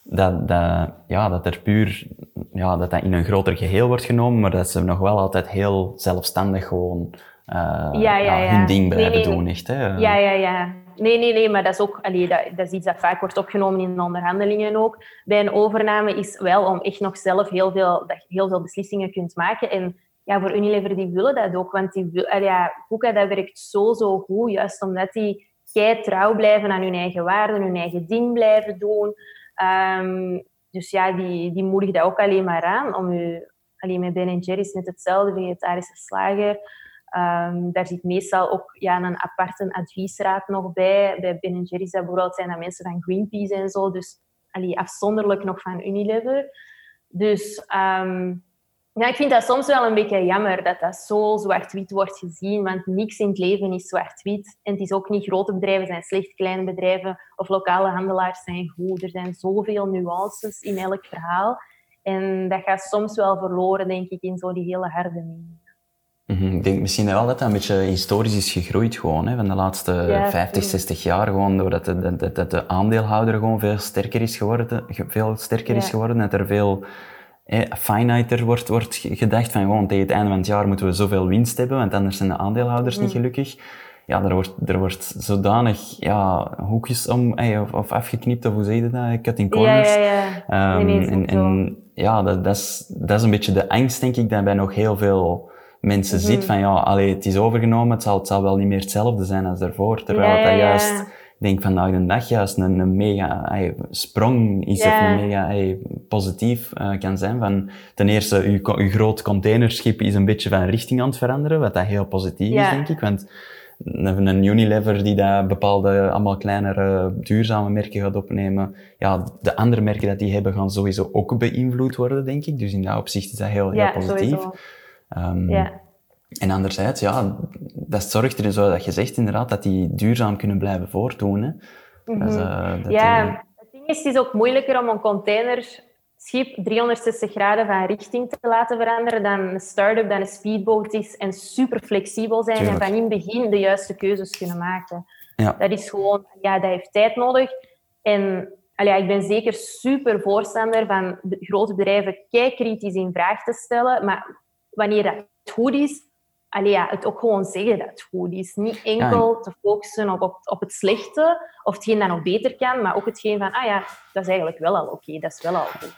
dat, dat, ja, dat er puur, ja, dat dat in een groter geheel wordt genomen, maar dat ze nog wel altijd heel zelfstandig gewoon uh, ja, ja, ja. hun ding blijven doen, echt. Hè. Ja, ja, ja. nee, nee, nee, maar dat is ook allee, dat, dat is iets dat vaak wordt opgenomen in onderhandelingen ook. Bij een overname is wel om echt nog zelf heel veel, dat je heel veel beslissingen kunt maken. En ja, voor Unilever, die willen dat ook. Want die, ja, Hoeka, dat werkt zo, zo goed. Juist omdat die kei trouw blijven aan hun eigen waarden, hun eigen ding blijven doen. Um, dus ja, die, die moedig dat ook alleen maar aan. Om u, alleen met Ben Jerry's net hetzelfde, vegetarische slager. Um, daar zit meestal ook ja, een aparte adviesraad nog bij. Bij Ben Jerry's bijvoorbeeld zijn dat mensen van Greenpeace en zo. Dus allee, afzonderlijk nog van Unilever. Dus um, ja, ik vind dat soms wel een beetje jammer dat dat zo zwart-wit wordt gezien, want niks in het leven is zwart-wit. En het is ook niet grote bedrijven zijn slecht, kleine bedrijven of lokale handelaars zijn goed. Er zijn zoveel nuances in elk verhaal. En dat gaat soms wel verloren, denk ik, in zo die hele harde mening. Mhm, ik denk misschien wel dat dat een beetje historisch is gegroeid gewoon, hè, van de laatste ja, 50, 60 jaar. Gewoon doordat de, de, de, de aandeelhouder gewoon veel sterker is geworden, veel sterker is geworden, dat er veel eh, finiter wordt, wordt gedacht van gewoon tegen het einde van het jaar moeten we zoveel winst hebben, want anders zijn de aandeelhouders niet mm. gelukkig. Ja, er wordt, er wordt zodanig ja, hoekjes om, eh, of, of afgeknipt, of hoe zeg je dat? Cutting corners. Ja, ja, ja. Um, en, en ja, dat, dat, is, dat is een beetje de angst, denk ik, dat bij nog heel veel mensen mm -hmm. ziet van ja, allee, het is overgenomen, het zal, het zal wel niet meer hetzelfde zijn als daarvoor. Terwijl dat juist denk vandaag de dag juist een, een mega ay, sprong is of een mega ay, positief uh, kan zijn. Van, ten eerste, uw, uw groot containerschip is een beetje van richting aan het veranderen, wat dat heel positief is, denk ik. Want een, Unilever die daar bepaalde, allemaal kleinere, duurzame merken gaat opnemen, ja, de andere merken dat die hebben gaan sowieso ook beïnvloed worden, denk ik. Dus in dat opzicht is dat heel, heel positief. Um, ja. En anderzijds, ja, dat zorgt er zo dat je zegt inderdaad dat die duurzaam kunnen blijven voortdoen. Hè. Mm -hmm. uh, dat, ja, uh... het ding is, het is ook moeilijker om een containerschip 360 graden van richting te laten veranderen dan een start-up, dan een speedboot is en super flexibel zijn Tuurlijk. en van in het begin de juiste keuzes kunnen maken. Ja. Dat is gewoon, ja, dat heeft tijd nodig. En allee, ik ben zeker super voorstander van grote bedrijven kei kritisch in vraag te stellen, maar wanneer dat goed is, allee, ja, het ook gewoon zeggen dat het goed is. Niet enkel te focussen op, op, op, het slechte of hetgeen dat nog beter kan, maar ook hetgeen van, ah ja, dat is eigenlijk wel al oké, dat is wel al goed.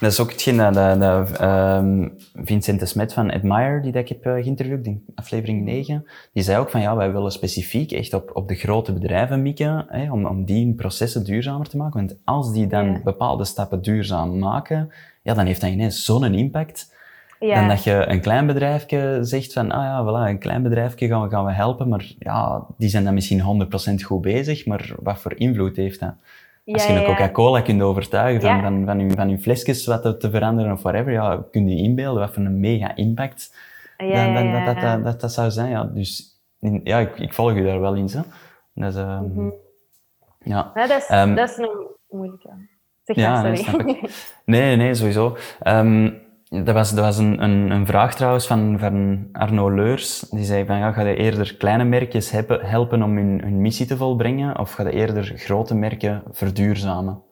Dat is ook hetgeen dat, dat, dat um, Vincent de Smet van Admire, die dat ik heb uh, geïnterviewd in aflevering 9, die zei ook van, ja, wij willen specifiek echt op, op de grote bedrijven mikken, hè, om, om die processen duurzamer te maken. Want als die dan ja. bepaalde stappen duurzaam maken, ja, dan heeft dat ineens zo'n impact ja. Dan dat je een klein bedrijfje zegt van, ah ja, voilà, een klein bedrijfje gaan we, gaan we helpen, maar ja, die zijn dan misschien 100% goed bezig, maar wat voor invloed heeft dat? Als je een Coca-Cola kunt overtuigen van, van, van, hun, van hun flesjes wat te veranderen of whatever, ja, kun je inbeelden wat voor een mega impact dan, dan, dat, dat, dat, dat, dat zou zijn. Ja. Dus ja, ik, ik volg je daar wel in. Zo. Dat is, mm -hmm. ja. ja. dat, is, um, dat is een moeilijke. Zeg ja, nee, nee, nee, sowieso. Um, dat was, dat was een, een, een, vraag trouwens van, van Arno Leurs. Die zei van, ja, ga je eerder kleine merkjes helpen om hun, hun missie te volbrengen, of ga je eerder grote merken verduurzamen?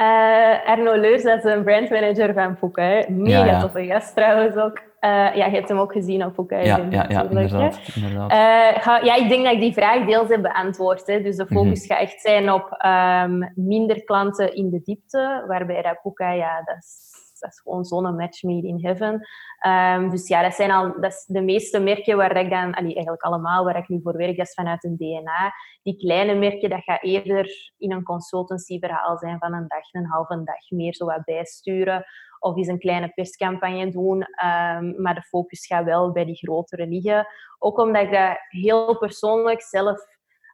Uh, Arno Leurs, dat is een brandmanager van Foucault. Mega ja, ja. toffe gast trouwens ook. Uh, ja, je hebt hem ook gezien op Foucault. Ja, ja, ja inderdaad. inderdaad. Uh, ga, ja, ik denk dat ik die vraag deels heb beantwoord. Hè. Dus de focus mm -hmm. gaat echt zijn op um, minder klanten in de diepte, waarbij dat Foucault, ja, dat is dat is gewoon zo'n match made in heaven. Um, dus ja, dat zijn al dat is de meeste merken waar ik dan, allee, eigenlijk allemaal waar ik nu voor werk, dat is vanuit een DNA. Die kleine merken, dat gaat eerder in een consultancyverhaal zijn van een dag, een halve dag, meer zo wat bijsturen. Of eens een kleine perscampagne doen. Um, maar de focus gaat wel bij die grotere liggen. Ook omdat ik dat heel persoonlijk zelf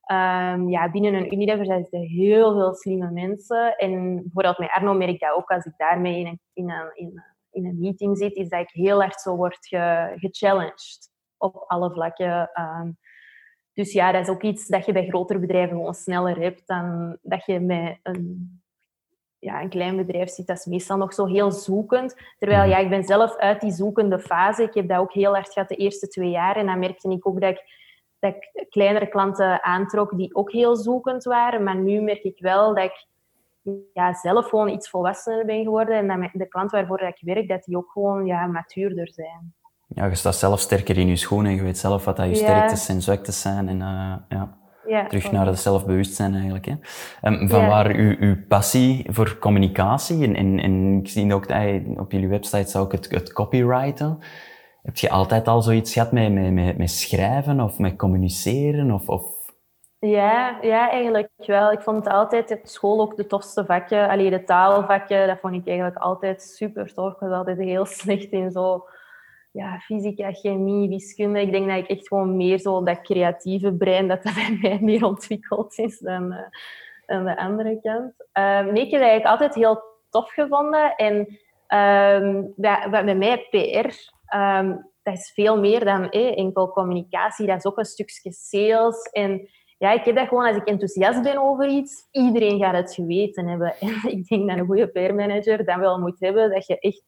Um, ja, binnen een Unilever zijn er heel veel slimme mensen. En bijvoorbeeld met Arno merk ik dat ook als ik daarmee in een, in een, in, een meeting zit, is dat ik heel hard zo word ge, gechallenged op alle vlakken. Um, dus ja, dat is ook iets dat je bij grotere bedrijven gewoon sneller hebt dan dat je met een, ja, een klein bedrijf zit. Dat is meestal nog zo heel zoekend. Terwijl ja, ik ben zelf uit die zoekende fase. Ik heb dat ook heel hard gehad de eerste twee jaar. En dan merkte ik ook dat ik dat ik kleinere klanten aantrok die ook heel zoekend waren. Maar nu merk ik wel dat ik ja, zelf gewoon iets volwassener ben geworden. En dat de klant waarvoor ik werk, dat die ook gewoon ja, matuurder zijn. Ja, je staat zelf sterker in je schoenen. Je weet zelf wat dat je ja. sterktes en zwaktes zijn. En, uh, ja. Ja, terug naar het zelfbewustzijn eigenlijk. Hè. Um, van waar uw, uw passie voor communicatie en, en, en ik zie ook dat op jullie website zou ook het, het copywriten. Heb je altijd al zoiets gehad met, met, met, schrijven of met communiceren? Of, of... Ja, ja, eigenlijk wel. Ik vond het altijd op school ook de tofste vakken. Alleen de taalvakken, dat vond ik eigenlijk altijd super tof. Ik was altijd heel slecht in zo ja, fysica, chemie, wiskunde. Ik denk dat ik echt gewoon meer zo dat creatieve brein, dat dat bij mij meer ontwikkeld is dan, uh, dan de andere kant. Um, nee, ik heb eigenlijk altijd heel tof gevonden. En um, bij, bij mij PR, um, dat is veel meer dan eh, enkel communicatie. Dat is ook een stukje sales. En ja, ik heb dat gewoon als ik enthousiast ben over iets, iedereen gaat het geweten hebben. En ik denk dat een goede PR-manager dan wel moet hebben dat je echt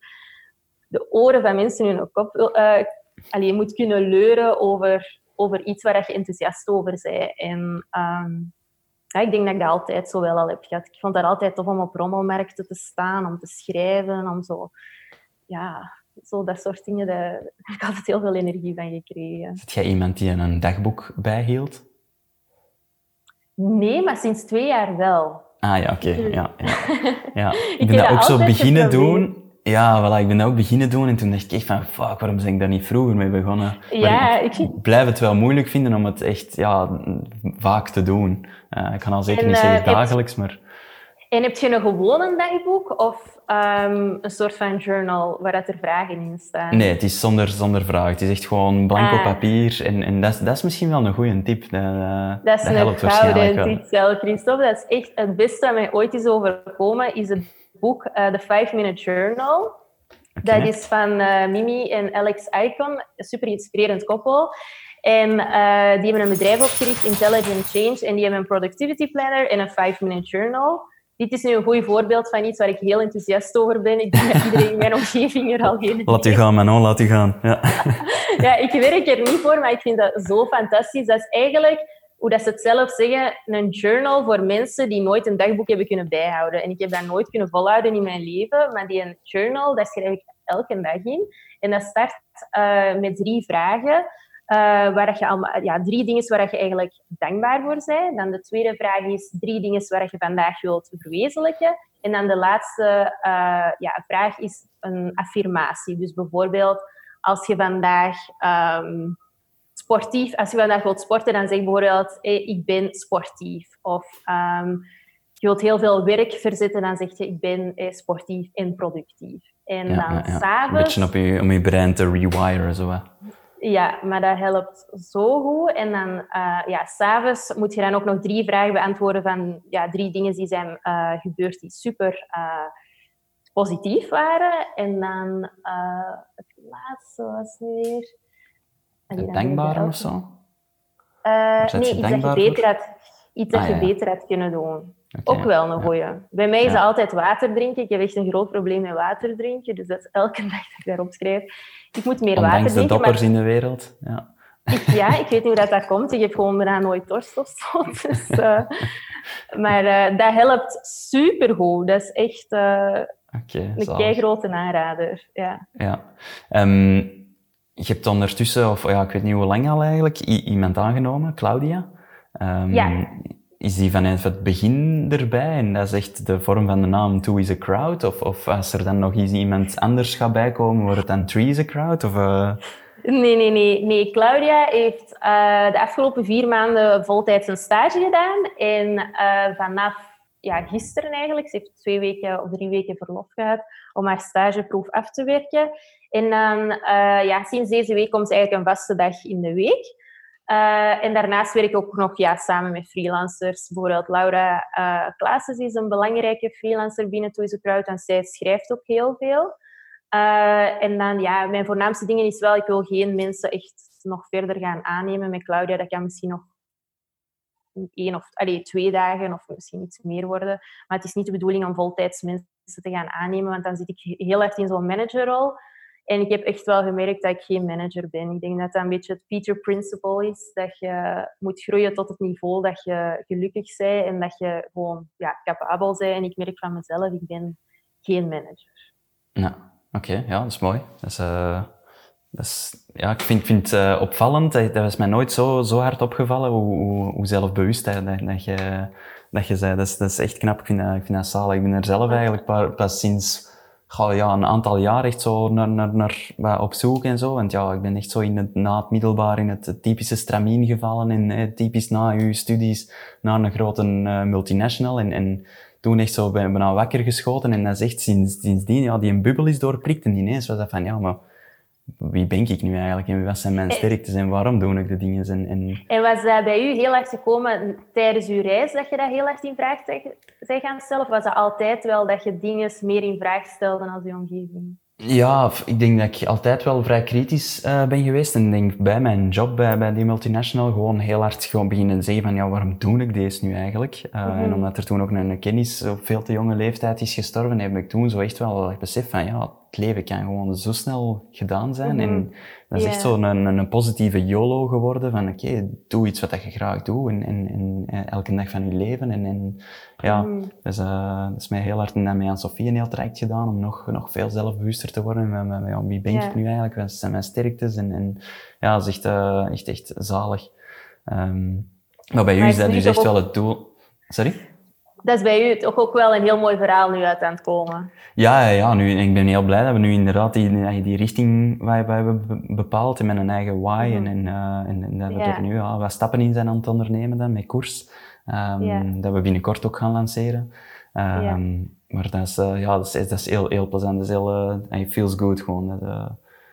de oren van mensen in hun kop uh, allee, je moet kunnen leuren over, over iets waar je enthousiast over bent. En um, ja, ik denk dat ik dat altijd zo wel al heb gehad. Ik vond dat altijd tof om op rommelmarkten te staan, om te schrijven, om zo... Ja, zo dat soort dingen, daar heb ik altijd heel veel energie van gekregen. Is jij iemand die een dagboek bijhield? Nee, maar sinds twee jaar wel. Ah ja, oké. Ja, ja. ja. Ik ben dat ook zo beginnen doen. Ja, voilà, ik ben dat ook beginnen doen en toen dacht ik echt van, fuck, waarom ben ik daar niet vroeger mee begonnen? Ja, ik, ik, blijf het wel moeilijk vinden om het echt ja, vaak te doen. Uh, ik kan al zeker niet zeggen uh, dagelijks, maar... En heb je een gewone dagboek of um, een soort van journal waar dat er vragen in staan? Nee, het is zonder, zonder vragen. Het is echt gewoon blanco ah. papier. En, en dat, is, dat is misschien wel een goede tip. Dat, dat is dat een gouden tip, zelf, Christophe. Dat is echt het beste wat mij ooit is overkomen, is het boek uh, The Five Minute Journal. Dat is van uh, Mimi en Alex Icon, een super inspirerend koppel. En uh, die hebben een bedrijf opgericht, Intelligent Change, en die hebben een productivity planner en een five minute journal. Dit is nu een goed voorbeeld van iets waar ik heel enthousiast over ben. Ik denk dat iedereen in mijn omgeving er al geen Laat u gaan, Manon, laat u gaan. Ja. ja, ik werk er niet voor, maar ik vind dat zo fantastisch. Dat is eigenlijk hoe dat ze het zelf zeggen, een journal voor mensen die nooit een dagboek hebben kunnen bijhouden. En ik heb dat nooit kunnen volhouden in mijn leven, maar die een journal, dat schrijf ik elke dag in. En dat start uh, met drie vragen. Uh, waar je allemaal, ja, drie dingen waar je eigenlijk dankbaar voor bent. Dan de tweede vraag is drie dingen waar je vandaag wilt verwezenlijken. En dan de laatste uh, ja, vraag is een affirmatie. Dus bijvoorbeeld, als je vandaag um, sportief, als je vandaag wilt sporten, dan zeg je bijvoorbeeld, hey, ik ben sportief. Of um, je wilt heel veel werk verzetten, dan zeg je, ik ben eh, sportief en productief. En ja, dan ja, ja. s'avonds... Een beetje op je, om je brein te rewiren, zo hè? Ja, maar dat helpt zo goed. En dan, uh, ja, s'avonds moet je dan ook nog drie vragen beantwoorden van ja, drie dingen die zijn uh, gebeurd die super uh, positief waren. En dan het laatste was weer... Het dankbaar of zo? Nee, iets dat, je beter had, iets dat ah, je beter had kunnen doen. Okay, ook wel een goeie. Ja. Bij mij is het altijd water drinken. Ik heb echt een groot probleem met water drinken. Dus dat is elke dag dat ik daarop schrijf. Ik moet meer Ondanks water drinken. de doppers maar... in de wereld. Ja. Ik, ja, ik weet niet hoe dat, dat komt. Ik heb gewoon bijna nooit dorst of zo. Dus, uh, maar uh, dat helpt supergoed. Dat is echt uh, okay, een kei grote aanrader. Ja. ja. Um, je hebt ondertussen, of ja, ik weet niet hoe lang al eigenlijk, iemand aangenomen, Claudia. Um, ja. Is die vanaf het begin erbij en dat is echt de vorm van de naam Two is a Crowd? Of, of als er dan nog eens iemand anders gaat bijkomen, wordt het dan Three is a Crowd? Of, uh... Nee, nee, nee, nee. Claudia heeft uh, de afgelopen vier maanden voltijds een stage gedaan. En uh, vanaf ja, gisteren eigenlijk, ze heeft twee weken of drie weken verlof gehad om haar stageproef af te werken. En dan, ja, sinds deze week komt ze eigenlijk een vaste dag in de week. Uh, en daarnaast werk ik ook nog ja, samen met freelancers. Bijvoorbeeld Laura uh, Klaassen is een belangrijke freelancer binnen Toys Crowd en zij schrijft ook heel veel. Uh, en dan, ja, mijn voornaamste dingen is wel, ik wil geen mensen echt nog verder gaan aannemen met Claudia. Dat kan misschien nog één of allee, twee dagen of misschien iets meer worden. Maar het is niet de bedoeling om voltijds mensen te gaan aannemen, want dan zit ik heel erg in zo'n managerrol. En ik heb echt wel gemerkt dat ik geen manager ben. Ik denk dat dat een beetje het Peter Principle is. Dat je moet groeien tot het niveau dat je gelukkig bent en dat je gewoon ja, capabel bent. En ik merk van mezelf, ik ben geen manager. Ja, oké. ja, dat is mooi. Dat is, uh, dat is ja, ik vind, vind het uh, opvallend. Dat, dat was mij nooit zo, zo hard opgevallen hoe, hoe, hoe zelfbewust dat, dat, je, dat je zei. Dat is, dat is echt knap. Ik vind dat, ik vind dat zalig. Ik ben er zelf eigenlijk pas sinds ga ja, een aantal jaar echt zo naar, naar, naar, op zoek en zo. Want ja, ik ben echt zo in het, na het middelbaar in het typische stramien gevallen. En eh, typisch na uw studies naar een grote uh, multinational. En, en toen echt zo ben, ben wakker geschoten. En dat is echt sinds, sindsdien, ja, die een bubbel is doorprikt. En ineens was dat van, ja, maar wie ben ik nu eigenlijk en wat zijn mijn eh, sterktes en waarom doe ik de dingen? En, en... en was dat bij u heel erg gekomen tijdens uw reis dat je dat heel erg in vraag zei gaan stellen? Of was dat altijd wel dat je dingen meer in vraag stelde als je omgeving? Ja, ik denk dat ik altijd wel vrij kritisch uh, ben geweest. En denk bij mijn job bij, bij die multinational gewoon heel hard gewoon beginnen zeggen van ja, waarom doe ik deze nu eigenlijk? Uh, mm -hmm. En omdat er toen ook een kennis op veel te jonge leeftijd is gestorven, heb ik toen zo echt wel besef van ja, het leven kan gewoon zo snel gedaan zijn. En mhm. dat is echt zo een, een, positieve YOLO geworden van oké, okay, doe iets wat je graag doet en, en, en, eh, elke dag van je leven. En, en ja, mm. dus, uh, dat is mij heel hard en mij aan Sofie een heel traject gedaan om nog, nog veel zelfbewuster te worden. Met, met, met, wie ben ik nu eigenlijk? Wat zijn mijn sterktes? En, en ja, dat is echt, uh, echt, echt zalig. Um, maar bij u is dat dus echt wel het doel. Sorry? Dat is bij u toch ook wel een heel mooi verhaal nu uit aan het komen. Ja, ja, ja nu, ik ben heel blij dat we nu inderdaad die, die richting waar we hebben bepaald met een eigen why en, en, uh, en, en, dat we ja. er nu ja, wat stappen in zijn aan het ondernemen dan, met koers. Um, ja. Dat we binnenkort ook gaan lanceren. Um, ja. Maar dat is, uh, ja, dat is, dat is heel, heel plezant. Dat is heel, uh, feels good gewoon. Dat,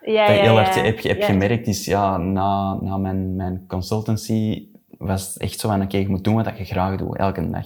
ja, dat heel erg heb, heb gemerkt is, ja, na, na mijn, mijn consultancy was het echt zo van, oké, okay, je moet doen wat je graag doet, elke dag.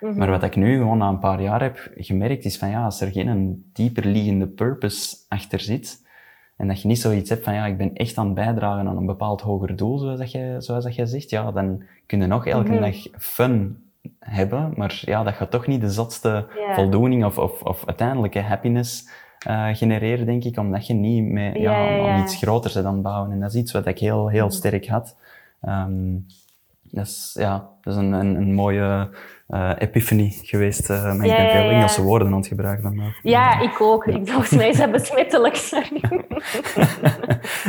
Maar wat ik nu gewoon na een paar jaar heb gemerkt, is van ja, als er geen dieper liggende purpose achter zit, en dat je niet zoiets hebt van ja, ik ben echt aan het bijdragen aan een bepaald hoger doel, zoals dat je, zoals dat je zegt, ja, dan kun je nog elke mhm. dag fun hebben, maar ja, dat gaat toch niet de zotste voldoening of, of, of uiteindelijke happiness uh, genereren, denk ik, omdat je niet met, ja, ja, iets groters aan het bouwen. En dat is iets wat ik heel, heel mhm. sterk had. Um, dat is, ja, dat is een, een, een mooie uh, epiphany geweest. Uh, maar ik ben veel Engelse woorden aan het gebruiken. Dan, ja, ik ook. Ik, volgens mij is dat besmettelijk.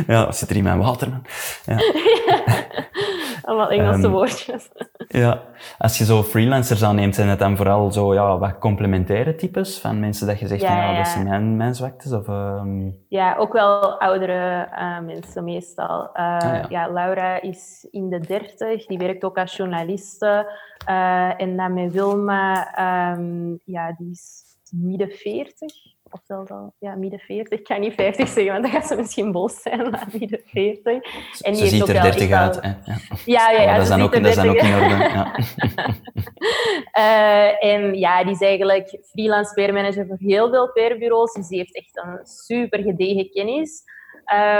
ja, zit er in mijn water. Man. Ja. Allemaal Engelse um, woordjes. ja, als je zo freelancers aanneemt, zijn het dan vooral zo ja, wat complementaire types van mensen dat je zegt, ja, dat zijn mijn, mijn zwaktes? Of, um... Ja, ook wel oudere uh, mensen meestal. Uh, ah, ja. Laura is in de dertig, die werkt ook als journaliste. Uh, en dan met Wilma, um, ja, die is midden 40. Of zelfs al, ja, midden 40. Ik kan niet 50 zeggen, want dan gaat ze misschien boos zijn, maar midden 40. En die ze ziet er 30 uit. Hè? Ja, ja, ja. ja dat, is dan ook, dat is dan ook in orde. Ja. uh, en ja, die is eigenlijk freelance PR-manager voor heel veel PR-bureaus. Dus die heeft echt een super gedegen kennis.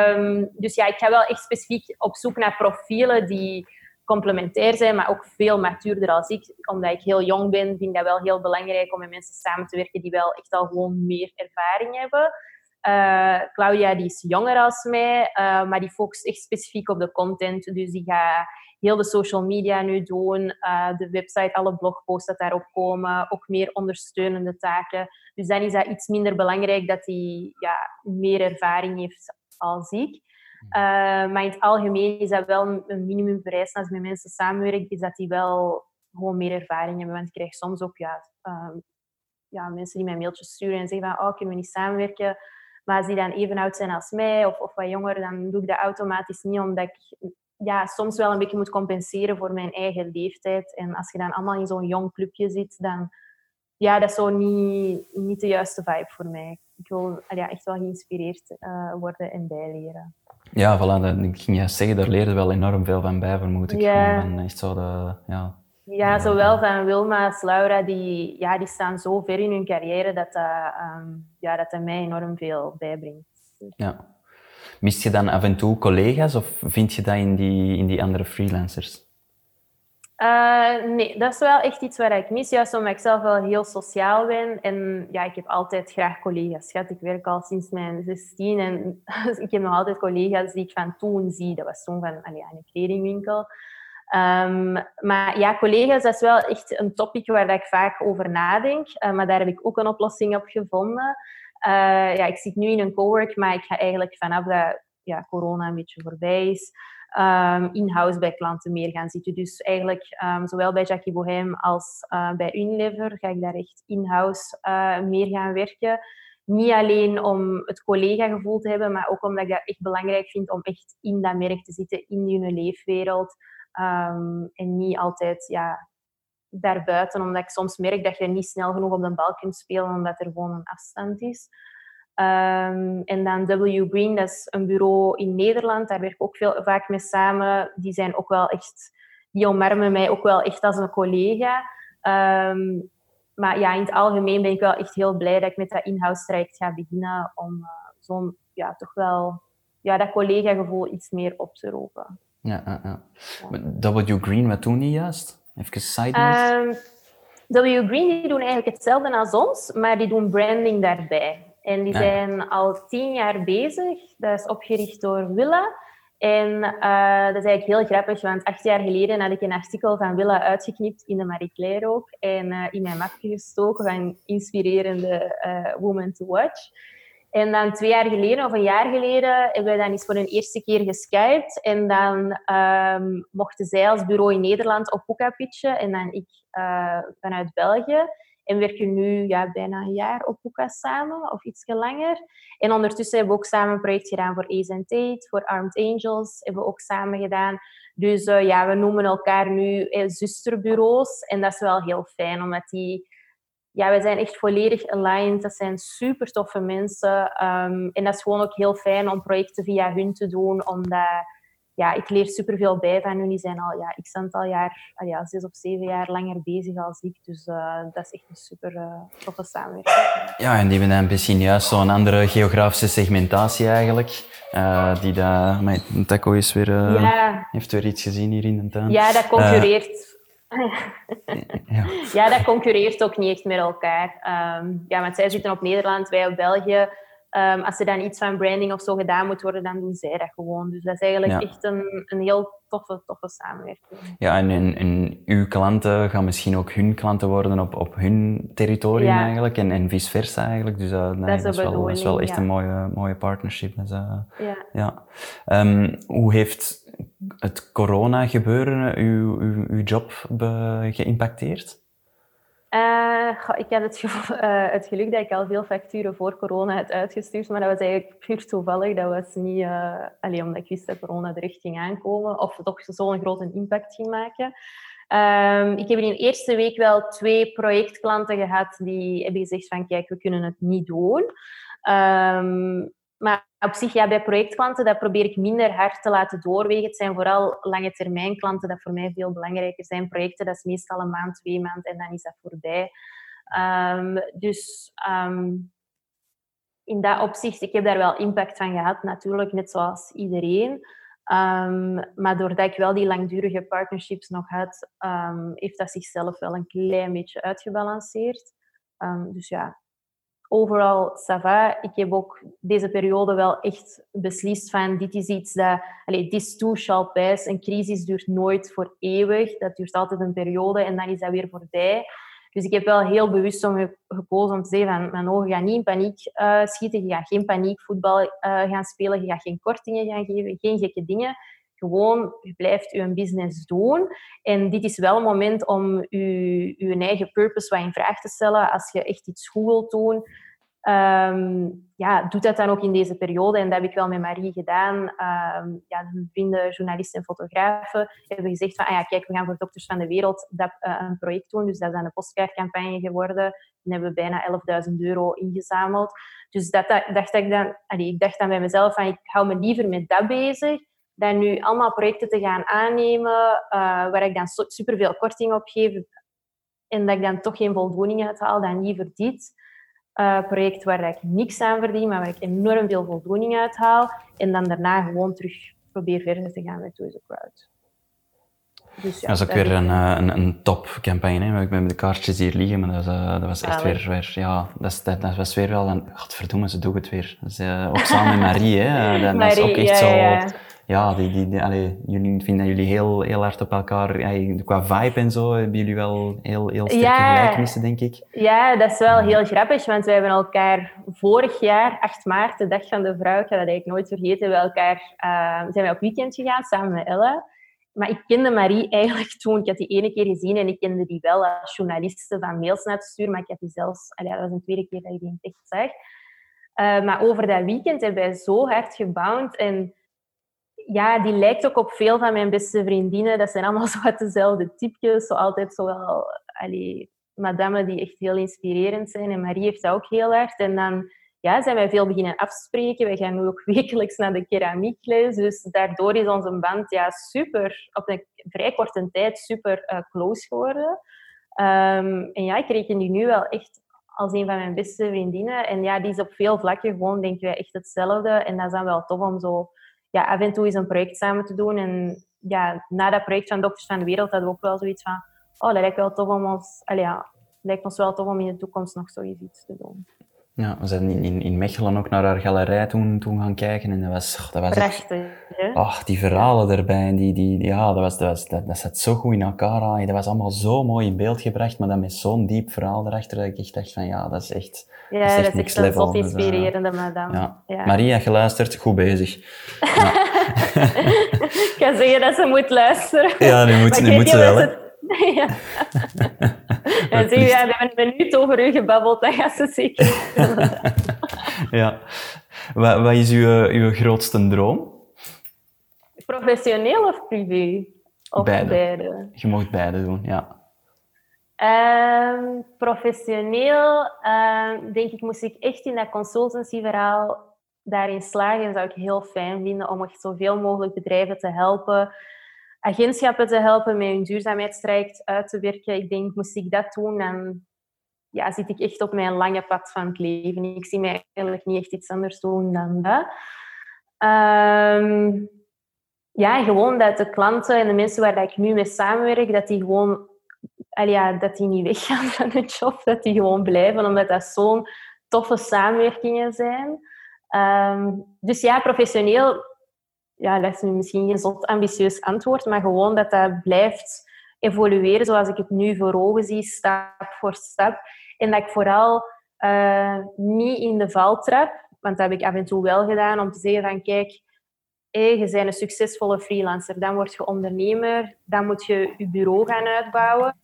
Um, dus ja, ik ga wel echt specifiek op zoek naar profielen die complementair zijn, maar ook veel matuurder als ik. Omdat ik heel jong ben, vind ik dat wel heel belangrijk om met mensen samen te werken die wel echt al gewoon meer ervaring hebben. Uh, Claudia die is jonger als mij, uh, maar die focust echt specifiek op de content. Dus die gaat heel de social media nu doen, uh, de website, alle blogposts dat daarop komen, ook meer ondersteunende taken. Dus dan is dat iets minder belangrijk dat hij ja, meer ervaring heeft als ik. Uh, maar in het algemeen is dat wel een minimumvereis als je met mensen samenwerkt, is dat die wel gewoon meer ervaring hebben. Want ik krijg soms ook ja, uh, ja, mensen die mij mailtjes sturen en zeggen van oh, kunnen we niet samenwerken? Maar als die dan even oud zijn als mij of, of wat jonger, dan doe ik dat automatisch niet, omdat ik ja, soms wel een beetje moet compenseren voor mijn eigen leeftijd. En als je dan allemaal in zo'n jong clubje zit, dan ja, dat is zo niet, niet de juiste vibe voor mij. Ik wil echt wel geïnspireerd uh, worden en bijleren. Ja, voilà, dat, ik ging juist zeggen, daar leerde wel enorm veel van bij, vermoed ik. Ja. Van echt zo de, ja, ja, zowel van Wilma als Laura, die, ja, die staan zo ver in hun carrière dat dat, um, ja, dat, dat mij enorm veel bijbrengt. Ja. Mist je dan af en toe collega's of vind je dat in die, in die andere freelancers? Uh, nee, dat is wel echt iets waar ik mis. Juist omdat ik zelf wel heel sociaal ben. En ja, ik heb altijd graag collega's gehad. Ik werk al sinds mijn 16 en ik heb nog altijd collega's die ik van toen zie. Dat was toen van allee, een kledingwinkel. Um, maar ja, collega's, dat is wel echt een topic waar ik vaak over nadenk. Uh, maar daar heb ik ook een oplossing op gevonden. Uh, ja, ik zit nu in een cowork, maar ik ga eigenlijk vanaf dat ja, corona een beetje voorbij is, um, in-house bij klanten meer gaan zitten. Dus eigenlijk um, zowel bij Jackie Bohem als uh, bij Unilever ga ik daar echt in-house uh, meer gaan werken. Niet alleen om het collega-gevoel te hebben, maar ook omdat ik dat echt belangrijk vind om echt in dat merk te zitten, in hun leefwereld. Um, en niet altijd ja, daarbuiten, omdat ik soms merk dat je niet snel genoeg op de bal kunt spelen, omdat er gewoon een afstand is. Um, en dan W Green, dat is een bureau in Nederland. Daar werk ik ook veel, vaak mee samen. Die zijn ook wel echt, die omarmen mij ook wel echt als een collega. Um, maar ja, in het algemeen ben ik wel echt heel blij dat ik met dat in-house traject ga beginnen om uh, zo'n, ja, toch wel, ja, dat collega-gevoel iets meer op te roepen. Ja, ja, ja. ja. W Green, wat doen die juist? Even side note. Um, W Green die doen eigenlijk hetzelfde als ons, maar die doen branding daarbij. En die zijn al tien jaar bezig. Dat is opgericht door Willa. En uh, dat is eigenlijk heel grappig, want acht jaar geleden had ik een artikel van Willa uitgeknipt in de Marie Claire ook. En uh, in mijn mapje gestoken van inspirerende uh, woman to watch. En dan twee jaar geleden of een jaar geleden hebben we dan eens voor een eerste keer geskyped. En dan um, mochten zij als bureau in Nederland op Hoeka pitchen en dan ik vanuit België. En werken nu ja, bijna een jaar op Hoeka samen, of iets langer. En ondertussen hebben we ook samen een project gedaan voor Ace voor Armed Angels, hebben we ook samen gedaan. Dus uh, ja, we noemen elkaar nu eh, zusterbureaus. En dat is wel heel fijn, omdat die... Ja, we zijn echt volledig aligned. Dat zijn super toffe mensen. Um, en dat is gewoon ook heel fijn om projecten via hun te doen, omdat ja, ik leer superveel bij van hun. Die zijn al ja, x aantal jaar, ja, zes of zeven jaar langer bezig als ik. Dus uh, dat is echt een super uh, toffe samenwerking. Ja, en die hebben dan misschien juist zo'n andere geografische segmentatie eigenlijk. Uh, die daar, maar Taco is weer, ja. heeft weer iets gezien hier in de tuin. Ja, dat concurreert. ja. ja, dat concurreert ook niet echt met elkaar. Um, ja, want zij zitten op Nederland, wij op België. Um, als er dan iets van branding of zo gedaan moet worden, dan doen zij dat gewoon. Dus dat is eigenlijk echt een, een heel toffe, toffe samenwerking. Ja, en, en, en, uw klanten gaan misschien ook hun klanten worden op, op hun territorium ja. eigenlijk en, en vice versa eigenlijk. Dus uh, nee, dat, is wel, dat, is wel, echt ja. een mooie, mooie partnership. Dus, uh, ja. ja. Um, hoe heeft het corona gebeuren uw, uw, uw job geïmpacteerd? Uh, ik had het, uh, het, geluk dat ik al veel facturen voor corona had uitgestuurd, maar dat was eigenlijk puur toevallig. Dat was niet uh, alleen omdat ik wist dat corona er echt ging aankomen of toch zo'n grote impact ging maken. Um, ik heb in de eerste week wel twee projectklanten gehad die hebben gezegd van kijk, we kunnen het niet doen. Um, maar op zich, ja, bij projectklanten, dat probeer ik minder hard te laten doorwegen. Het zijn vooral lange termijn klanten dat voor mij veel belangrijker zijn. Projecten, dat is meestal een maand, twee maanden en dan is dat voorbij. Um, dus um, in dat opzicht, ik heb daar wel impact van gehad, natuurlijk, net zoals iedereen. Um, maar doordat ik wel die langdurige partnerships nog had, heeft dat zichzelf wel een klein beetje uitgebalanceerd. dus ja, overal ça Ik heb ook deze periode wel echt beslist van dit is iets dat... Allez, this too shall pass. Een crisis duurt nooit voor eeuwig. Dat duurt altijd een periode en dan is dat weer voorbij. Dus ik heb wel heel bewust om gekozen om te zeggen van mijn ogen gaan niet in paniek uh, schieten. Je gaat geen paniekvoetbal uh, gaan spelen. Je gaat geen kortingen gaan geven. Geen gekke dingen. Gewoon, je blijft je business doen. En dit is wel een moment om je, je eigen purpose wat in vraag te stellen. Als je echt iets goed wilt doen, um, ja, doe dat dan ook in deze periode. En dat heb ik wel met Marie gedaan. Um, ja, vrienden, journalisten en fotografen hebben gezegd van, ah ja, kijk, we gaan voor Dokters van de Wereld dat, uh, een project doen. Dus dat is dan een postkaartcampagne geworden. Dan hebben we bijna 11.000 euro ingezameld. Dus dat, dacht ik, dan, ik dacht dan bij mezelf van, ik hou me liever met dat bezig dan nu allemaal projecten te gaan aannemen uh, waar ik dan superveel korting op geef en dat ik dan toch geen voldoening uit haal, dan liever dit uh, project waar ik niks aan verdien, maar waar ik enorm veel voldoening uit haal en dan daarna gewoon terug probeer verder te gaan met Toys Crowd. Dus ja, dat is ook weer een, eh, een, een topcampagne. Ik ben met de kaartjes hier liggen, maar dat, uh, dat was echt weer, weer, ja, dat, dat, dat was weer wel een, godverdomme, ze doen het weer. Dus, uh, ook samen met Marie, hè. Dat, Marie, is ook echt ja, zo, ja. Ja, die, die, die allee, jullie vinden jullie heel, heel hard op elkaar. qua vibe en zo hebben jullie wel heel, heel sterke ja, gelijkenissen, denk ik. Ja, dat is wel heel grappig, want wij hebben elkaar vorig jaar, 8 maart, de dag van de vrouw, ik ga dat eigenlijk nooit vergeten, we elkaar, uh, zijn wij op weekend gegaan samen met Ella. Maar ik kende Marie eigenlijk toen. Ik had die ene keer gezien en ik kende die wel als journaliste van mails naar te sturen. Maar ik had die zelfs... Allee, dat was een tweede keer dat ik die echt zag. Uh, maar over dat weekend hebben wij zo hard gebouwd. En ja, die lijkt ook op veel van mijn beste vriendinnen. Dat zijn allemaal zo wat dezelfde typjes. Zo altijd zo wel... Allee, madame die echt heel inspirerend zijn. En Marie heeft dat ook heel hard. En dan ja, zijn wij veel beginnen afspreken. We gaan nu ook wekelijks naar de keramiekles. Dus daardoor is onze band ja, super, op een vrij korte tijd super uh, close geworden. Um, en ja, ik reken die nu wel echt als een van mijn beste vriendinnen. En ja, die is op veel vlakken gewoon, denken wij, echt hetzelfde. En dat is dan wel tof om zo ja, af en toe eens een project samen te doen. En ja, na dat project van Dokters van de Wereld hadden we ook wel zoiets van... Oh, dat lijkt wel tof om ons... Allee, ja, lijkt ons wel tof om in de toekomst nog zoiets te doen. Ja, we zijn in, in, in Mechelen ook naar haar galerij toen, toen gaan kijken en dat was... Dat was Prachtig, Ach, die verhalen erbij, en die, die, ja, dat, was, dat, was, dat, dat zat zo goed in elkaar aan. Dat was allemaal zo mooi in beeld gebracht, maar dan met zo'n diep verhaal erachter, dat ik echt dacht van, ja, dat is echt Ja, dat is echt, dat is echt een inspirerende dus, uh, madame. Ja. ja. Maria, geluisterd, goed bezig. Ja. ik ga zeggen dat ze moet luisteren. Ja, nu moet, nu moet ze wel, ja. En zeg ja, we hebben een minuut over u gebabbeld, dat gaat ze zeker Ja. Wat, wat is uw, uw grootste droom? Professioneel of privé? Of beide. Je mag beide doen, ja. Um, professioneel, um, denk ik, moest ik echt in dat consultancyverhaal daarin slagen. zou ik heel fijn vinden om echt zoveel mogelijk bedrijven te helpen agentschappen te helpen met hun duurzaamheidstraject uit te werken. Ik denk, moest ik dat doen, dan ja, zit ik echt op mijn lange pad van het leven. Ik zie mij eigenlijk niet echt iets anders doen dan dat. Um, ja, gewoon dat de klanten en de mensen waar ik nu mee samenwerk, dat die gewoon ja, dat die niet weggaan van hun job, dat die gewoon blijven, omdat dat zo'n toffe samenwerkingen zijn. Um, dus ja, professioneel ja, dat is nu misschien geen zot ambitieus antwoord, maar gewoon dat dat blijft evolueren zoals ik het nu voor ogen zie, stap voor stap. En dat ik vooral uh, niet in de val trap, want dat heb ik af en toe wel gedaan, om te zeggen van kijk, je bent een succesvolle freelancer, dan word je ondernemer, dan moet je je bureau gaan uitbouwen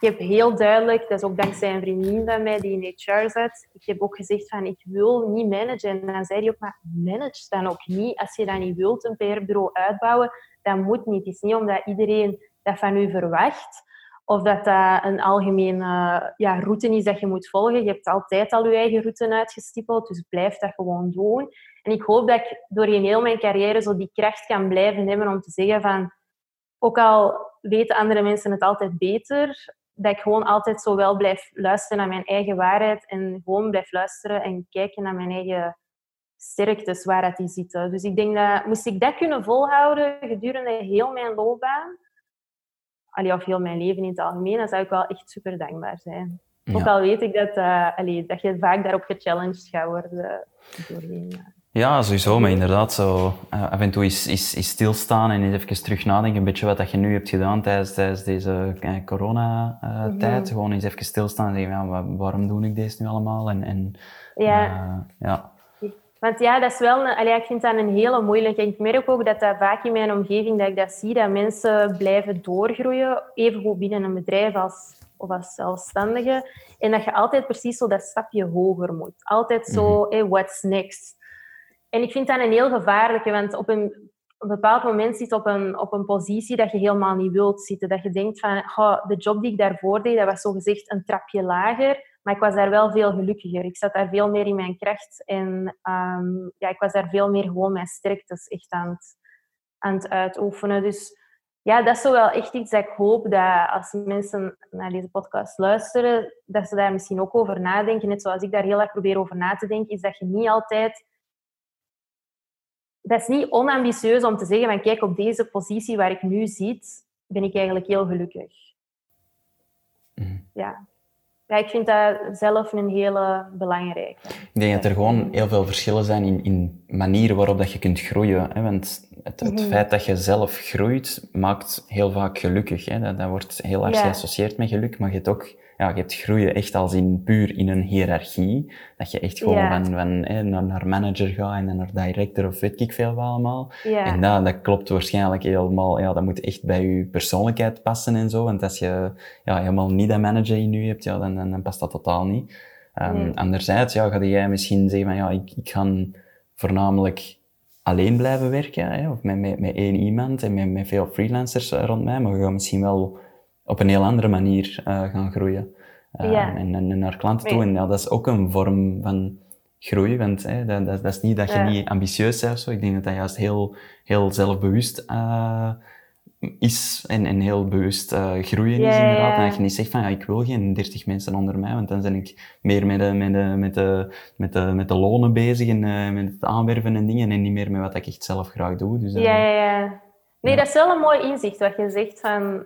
ik heb heel duidelijk, dat is ook dankzij een vriendin van mij die in HR zat, ik heb ook gezegd van ik wil niet managen. En dan zei hij ook, maar manage dan ook niet. Als je dat niet wilt, een PR-bureau uitbouwen, dan moet niet. Het is niet omdat iedereen dat van u verwacht of dat dat een algemene ja, route is dat je moet volgen. Je hebt altijd al je eigen route uitgestippeld, dus blijf dat gewoon doen. En ik hoop dat ik doorheen heel mijn carrière zo die kracht kan blijven hebben om te zeggen van, ook al weten andere mensen het altijd beter, dat ik gewoon altijd zo wel blijf luisteren naar mijn eigen waarheid en gewoon blijf luisteren en kijken naar mijn eigen sterktes, waar dat die zitten. Dus ik denk dat, moest ik dat kunnen volhouden gedurende heel mijn loopbaan, allee, of heel mijn leven in het algemeen, dan zou ik wel echt super dankbaar zijn. Ook al weet ik dat, uh, allee, dat je vaak daarop gechallenged gaat worden doorheen. Ja, sowieso. Maar inderdaad, zo, uh, af en toe is, is, is stilstaan en even terug nadenken. Een beetje wat dat je nu hebt gedaan tijdens, tijdens deze uh, coronatijd. Mm Gewoon eens even stilstaan en zeggen, ja, waarom doe ik deze nu allemaal? En, en, ja. Uh, ja. Want ja, dat is wel een, allee, ik vind dat een hele moeilijke. Ik merk ook dat dat vaak in mijn omgeving dat ik dat zie, dat mensen blijven doorgroeien, evengoed binnen een bedrijf als, of als zelfstandige. En dat je altijd precies zo dat stapje hoger moet. Altijd zo, mm hey, what's next? En ik vind dat een heel gevaarlijke, want op een, bepaald moment zit op een, op een positie dat je helemaal niet wilt zitten. Dat je denkt van, oh, de job die ik daarvoor deed, dat was zogezegd een trapje lager, maar ik was daar wel veel gelukkiger. Ik zat daar veel meer in mijn kracht en um, ja, ik was daar veel meer gewoon mijn sterktes echt aan het, aan het uitoefenen. Dus ja, dat is zo wel echt iets dat ik hoop dat als mensen naar deze podcast luisteren, dat ze daar misschien ook over nadenken. Net zoals ik daar heel erg probeer over na te denken, is dat je niet altijd dat is niet onambitieus om te zeggen van kijk, op deze positie waar ik nu zit, ben ik eigenlijk heel gelukkig. Mhm. Ja. ja, ik vind dat zelf een hele belangrijke. Ik denk dat er gewoon heel veel verschillen zijn in, in manieren waarop dat je kunt groeien. Hè? Want het, het feit dat je zelf groeit, maakt heel vaak gelukkig. Hè? Dat, dat wordt heel erg Ja. geassocieerd met geluk, maar je hebt ook ja, je hebt groeien echt als in puur in een hiërarchie. Dat je echt gewoon van, van hè, naar, manager gaat en dan naar director of weet ik veel wat allemaal. En dat, dat klopt waarschijnlijk helemaal, ja, dat moet echt bij je persoonlijkheid passen en zo. Want als je ja, helemaal niet dat manager in je hebt, ja, dan, dan, dan past dat totaal niet. Nee. Anderzijds, ja, ga jij misschien zeggen van, ja, ik, ik ga voornamelijk alleen blijven werken, hè, of met, met, met één iemand en met, met veel freelancers rond mij, maar je gaat misschien wel op een heel andere manier eh, gaan groeien. Eh, Ja. en, naar klanten toe. En ja, dat is ook een vorm van groei, want hè, dat, dat, dat is niet dat je Ja. niet ambitieus bent of zo. Ik denk dat dat juist heel, heel zelfbewust eh, is en, en heel bewust groeien Ja, is inderdaad. ja. En dat je niet zegt van ja, ik wil geen 30 mensen onder mij, want dan ben ik meer met de, met de, met de, met de, met de lonen bezig en met het aanwerven en dingen en niet meer met wat ik echt zelf graag doe. Dus, Ja, ja, ja. Nee, Ja. dat is wel een mooi inzicht wat je zegt van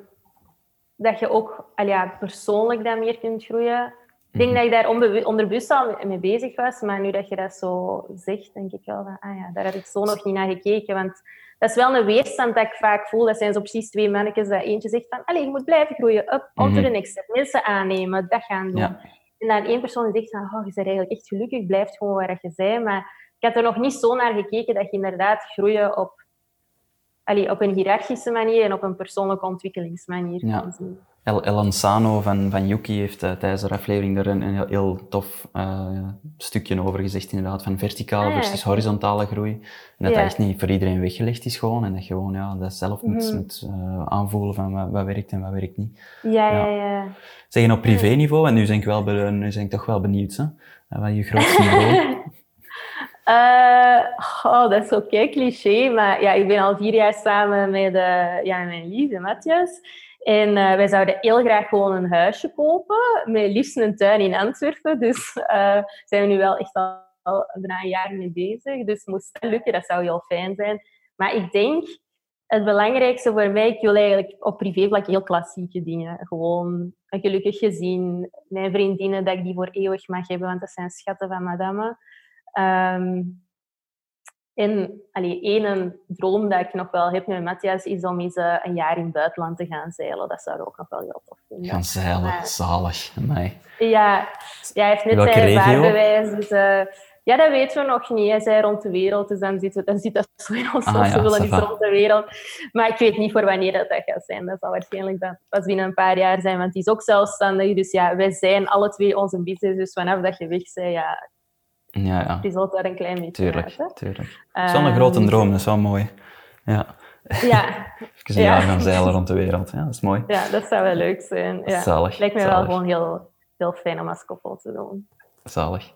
dat je ook al ja, persoonlijk dan meer kunt groeien. Ik denk Mhm. dat ik daar onbewu- onderbewust al mee bezig was, maar nu dat je dat zo zegt, denk ik wel van, ah ja, daar heb ik zo nog niet naar gekeken. Want dat is wel een weerstand dat ik vaak voel. Dat zijn zo precies twee mannetjes dat eentje zegt van, allee, je moet blijven groeien, up, on to the next step. Mensen aannemen, dat gaan doen. Ja. En dan één persoon die zegt van, oh, je bent eigenlijk echt gelukkig, blijf gewoon waar je bent. Maar ik had er nog niet zo naar gekeken dat je inderdaad groeien op, allee, op een hiërarchische manier en op een persoonlijke ontwikkelingsmanier Ja. kan zien. El, El Ansano van, van Yuki heeft eh, tijdens de aflevering daar een, een heel, heel tof eh, stukje over gezegd, inderdaad, van verticaal Ah, versus horizontale groei. En dat Ja. dat echt niet voor iedereen weggelegd is gewoon, en dat je gewoon ja, dat zelf moet, Mhm. moet eh, aanvoelen van wat, wat werkt en wat werkt niet. Ja, ja, Ja. Zeggen op privéniveau, en nu ben ik, wel, nu ben ik toch wel benieuwd, hè? Wat je grootste niveau? Eh, oh, dat is oké cliché, maar ja, ik ben al vier jaar samen met uh, ja, mijn lieve Matthias. En uh, wij zouden heel graag gewoon een huisje kopen, met liefst een tuin in Antwerpen. Dus zijn we nu wel echt al, al bijna een jaar mee bezig. Dus moest dat lukken, dat zou heel fijn zijn. Maar ik denk, het belangrijkste voor mij, ik wil eigenlijk op privévlak heel klassieke dingen. Gewoon een gelukkig gezin, mijn vriendinnen, dat ik die voor eeuwig mag hebben, want dat zijn schatten van madame. Um, en allee, één droom dat ik nog wel heb met Matthias is om eens uh, een jaar in het buitenland te gaan zeilen. Dat zou ik ook nog wel heel tof vinden. Gaan zeilen, maar... zalig. Amai. Ja, ja, hij heeft net Welke zijn vaarbewijs. Dus, uh, ja, dat weten we nog niet. Hij zei rond de wereld, dus dan zit, dan zit dat zo in ons Ah, ja, we willen niet rond de wereld. Maar ik weet niet voor wanneer dat, dat gaat zijn. Dat zal waarschijnlijk pas binnen een paar jaar zijn, want hij is ook zelfstandig. Dus ja, wij zijn alle twee onze business. Dus vanaf dat je weg bent, ja, Ja, ja. result daar een klein beetje Tuurlijk, uit. tuurlijk. Het is wel een grote Ehm, droom, dat is wel mooi. Ja, Ja, even een Ja. jaar gaan zeilen rond de wereld. Ja, dat is mooi. ja, dat zou wel leuk zijn. Ja. Zalig. Lijkt me wel gewoon heel, heel fijn om als koppel te doen. Zalig.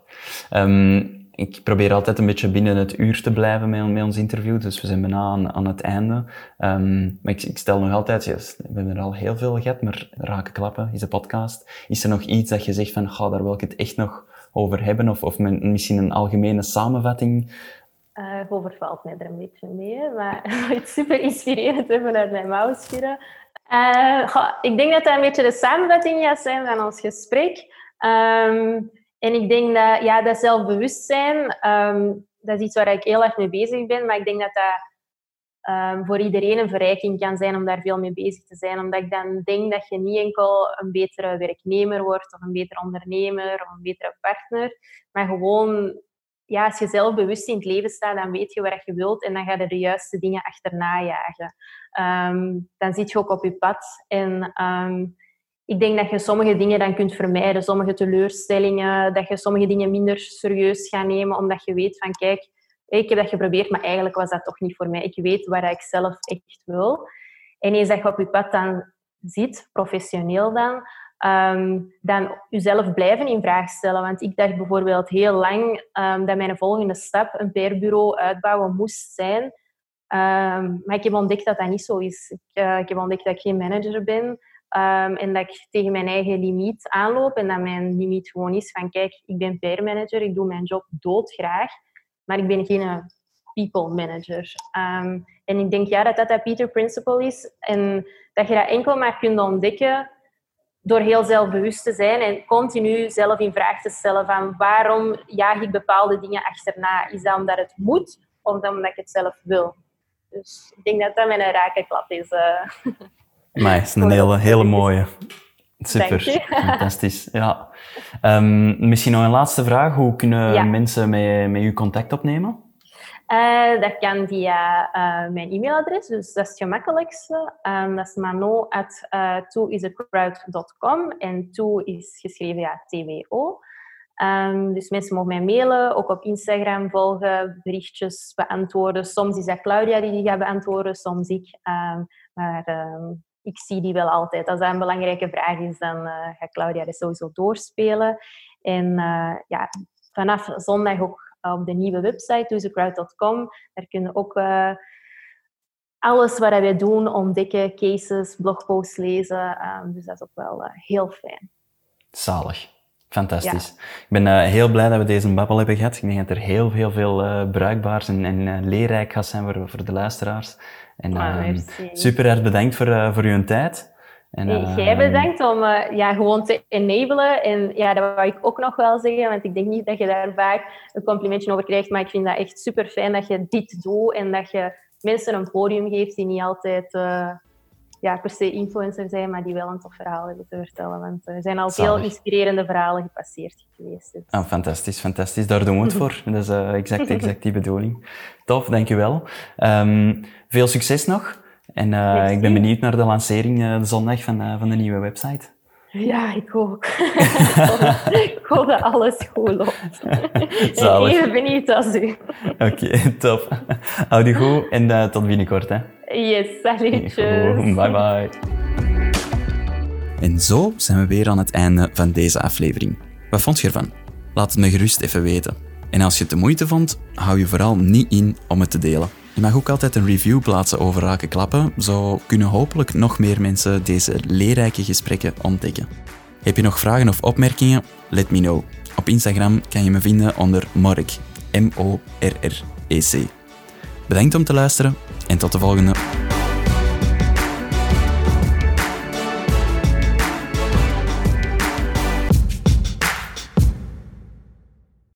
Ehm, ik probeer altijd een beetje binnen het uur te blijven met, met ons interview, dus we zijn bijna aan, aan het einde. Ehm, maar ik, ik stel nog altijd, yes, we hebben er al heel veel gehad, maar Raken Klappen is een podcast. Is er nog iets dat je zegt van, ga daar wil ik het echt nog over hebben? Of, misschien een algemene samenvatting? Eh overvalt mij er een beetje mee, hè, maar het super inspirerend hebben uit mijn mouw schudden. Eh, ik denk dat dat een beetje de samenvatting gaat zijn van ons gesprek. Ehm, en ik denk dat ja, dat zelfbewustzijn, ehm, dat is iets waar ik heel erg mee bezig ben, maar ik denk dat dat ehm, voor iedereen een verrijking kan zijn om daar veel mee bezig te zijn. Omdat ik dan denk dat je niet enkel een betere werknemer wordt of een betere ondernemer of een betere partner, maar gewoon ja, als je zelf bewust in het leven staat, dan weet je waar je wilt en dan ga je de juiste dingen achterna jagen. Ehm, dan zit je ook op je pad. En ehm, ik denk dat je sommige dingen dan kunt vermijden, sommige teleurstellingen, dat je sommige dingen minder serieus gaat nemen, omdat je weet van, kijk, ik heb dat geprobeerd, maar eigenlijk was dat toch niet voor mij. Ik weet waar ik zelf echt wil. En eens dat je op je pad dan zit, professioneel dan, Ehm, dan jezelf blijven in vraag stellen. Want ik dacht bijvoorbeeld heel lang ehm, dat mijn volgende stap een PR-bureau uitbouwen moest zijn. Ehm, maar ik heb ontdekt dat dat niet zo is. Ik, eh, ik heb ontdekt dat ik geen manager ben en dat ik tegen mijn eigen limiet aanloop. En dat mijn limiet gewoon is van, kijk, ik ben PR-manager, ik doe mijn job doodgraag, maar ik ben geen eh, people manager. Ehm, en ik denk ja, dat dat dat Peter Principle is en dat je dat enkel maar kunt ontdekken door heel zelfbewust te zijn en continu zelf in vraag te stellen van waarom jaag ik bepaalde dingen achterna? Is dat omdat het moet of omdat ik het zelf wil? Dus ik denk dat dat mijn rakenklap is. Uh. Het is een hele, hele mooie. Super, fantastisch. Ja. Um, misschien nog een laatste vraag. Hoe kunnen mensen met, met u contact opnemen? Uh, dat kan via uh, mijn e-mailadres, dus dat is het gemakkelijkste. Um, dat is mano at uh, en to is geschreven ja, TWO. Um, dus mensen mogen mij mailen, ook op Instagram volgen, berichtjes beantwoorden. Soms is dat Claudia die die gaat beantwoorden, soms ik. Um, maar ik zie die wel altijd. Als dat een belangrijke vraag is, dan uh, gaat Claudia dat sowieso doorspelen. En uh, ja, vanaf zondag ook op de nieuwe website, tothecrowd.com. Daar kunnen ook uh, alles wat wij doen ontdekken, cases, blogposts lezen. dus dat is ook wel heel fijn. Zalig. Fantastisch. Ik ben uh, heel blij dat we deze babbel hebben gehad. Ik denk dat er heel, heel veel uh, bruikbaars en, en uh, leerrijk gaat zijn voor, voor de luisteraars. En ah, super erg bedankt voor, voor uw tijd. En, Jij bedankt om ja, gewoon te enablen. En ja, dat wou ik ook nog wel zeggen, want ik denk niet dat je daar vaak een complimentje over krijgt, maar ik vind dat echt super fijn dat je dit doet en dat je mensen een podium geeft die niet altijd ja, per se influencer zijn, maar die wel een tof verhaal hebben te vertellen. Want er zijn al veel inspirerende verhalen gepasseerd geweest. Dus. Oh, fantastisch, fantastisch. Daar doen we het voor. Dat is exact, exact die bedoeling. Tof, dankjewel. Um, veel succes nog. En uh, ik ben benieuwd naar de lancering uh, de zondag van, van de nieuwe website. Ja, ik ook. ik hoop dat alles goed loopt. Zalig. Even benieuwd als u. Oké, okay, top. Houd je goed en tot binnenkort. Hè. Yes, salutjes. Bye bye. En zo zijn we weer aan het einde van deze aflevering. Wat vond je ervan? Laat het me gerust even weten. En als je het de moeite vond, hou je vooral niet in om het te delen. Je mag ook altijd een review plaatsen over Raken Klappen, zo kunnen hopelijk nog meer mensen deze leerrijke gesprekken ontdekken. Heb je nog vragen of opmerkingen? Let me know. Op Instagram kan je me vinden onder Mork, M-O-R-R-E-C. Bedankt om te luisteren en tot de volgende.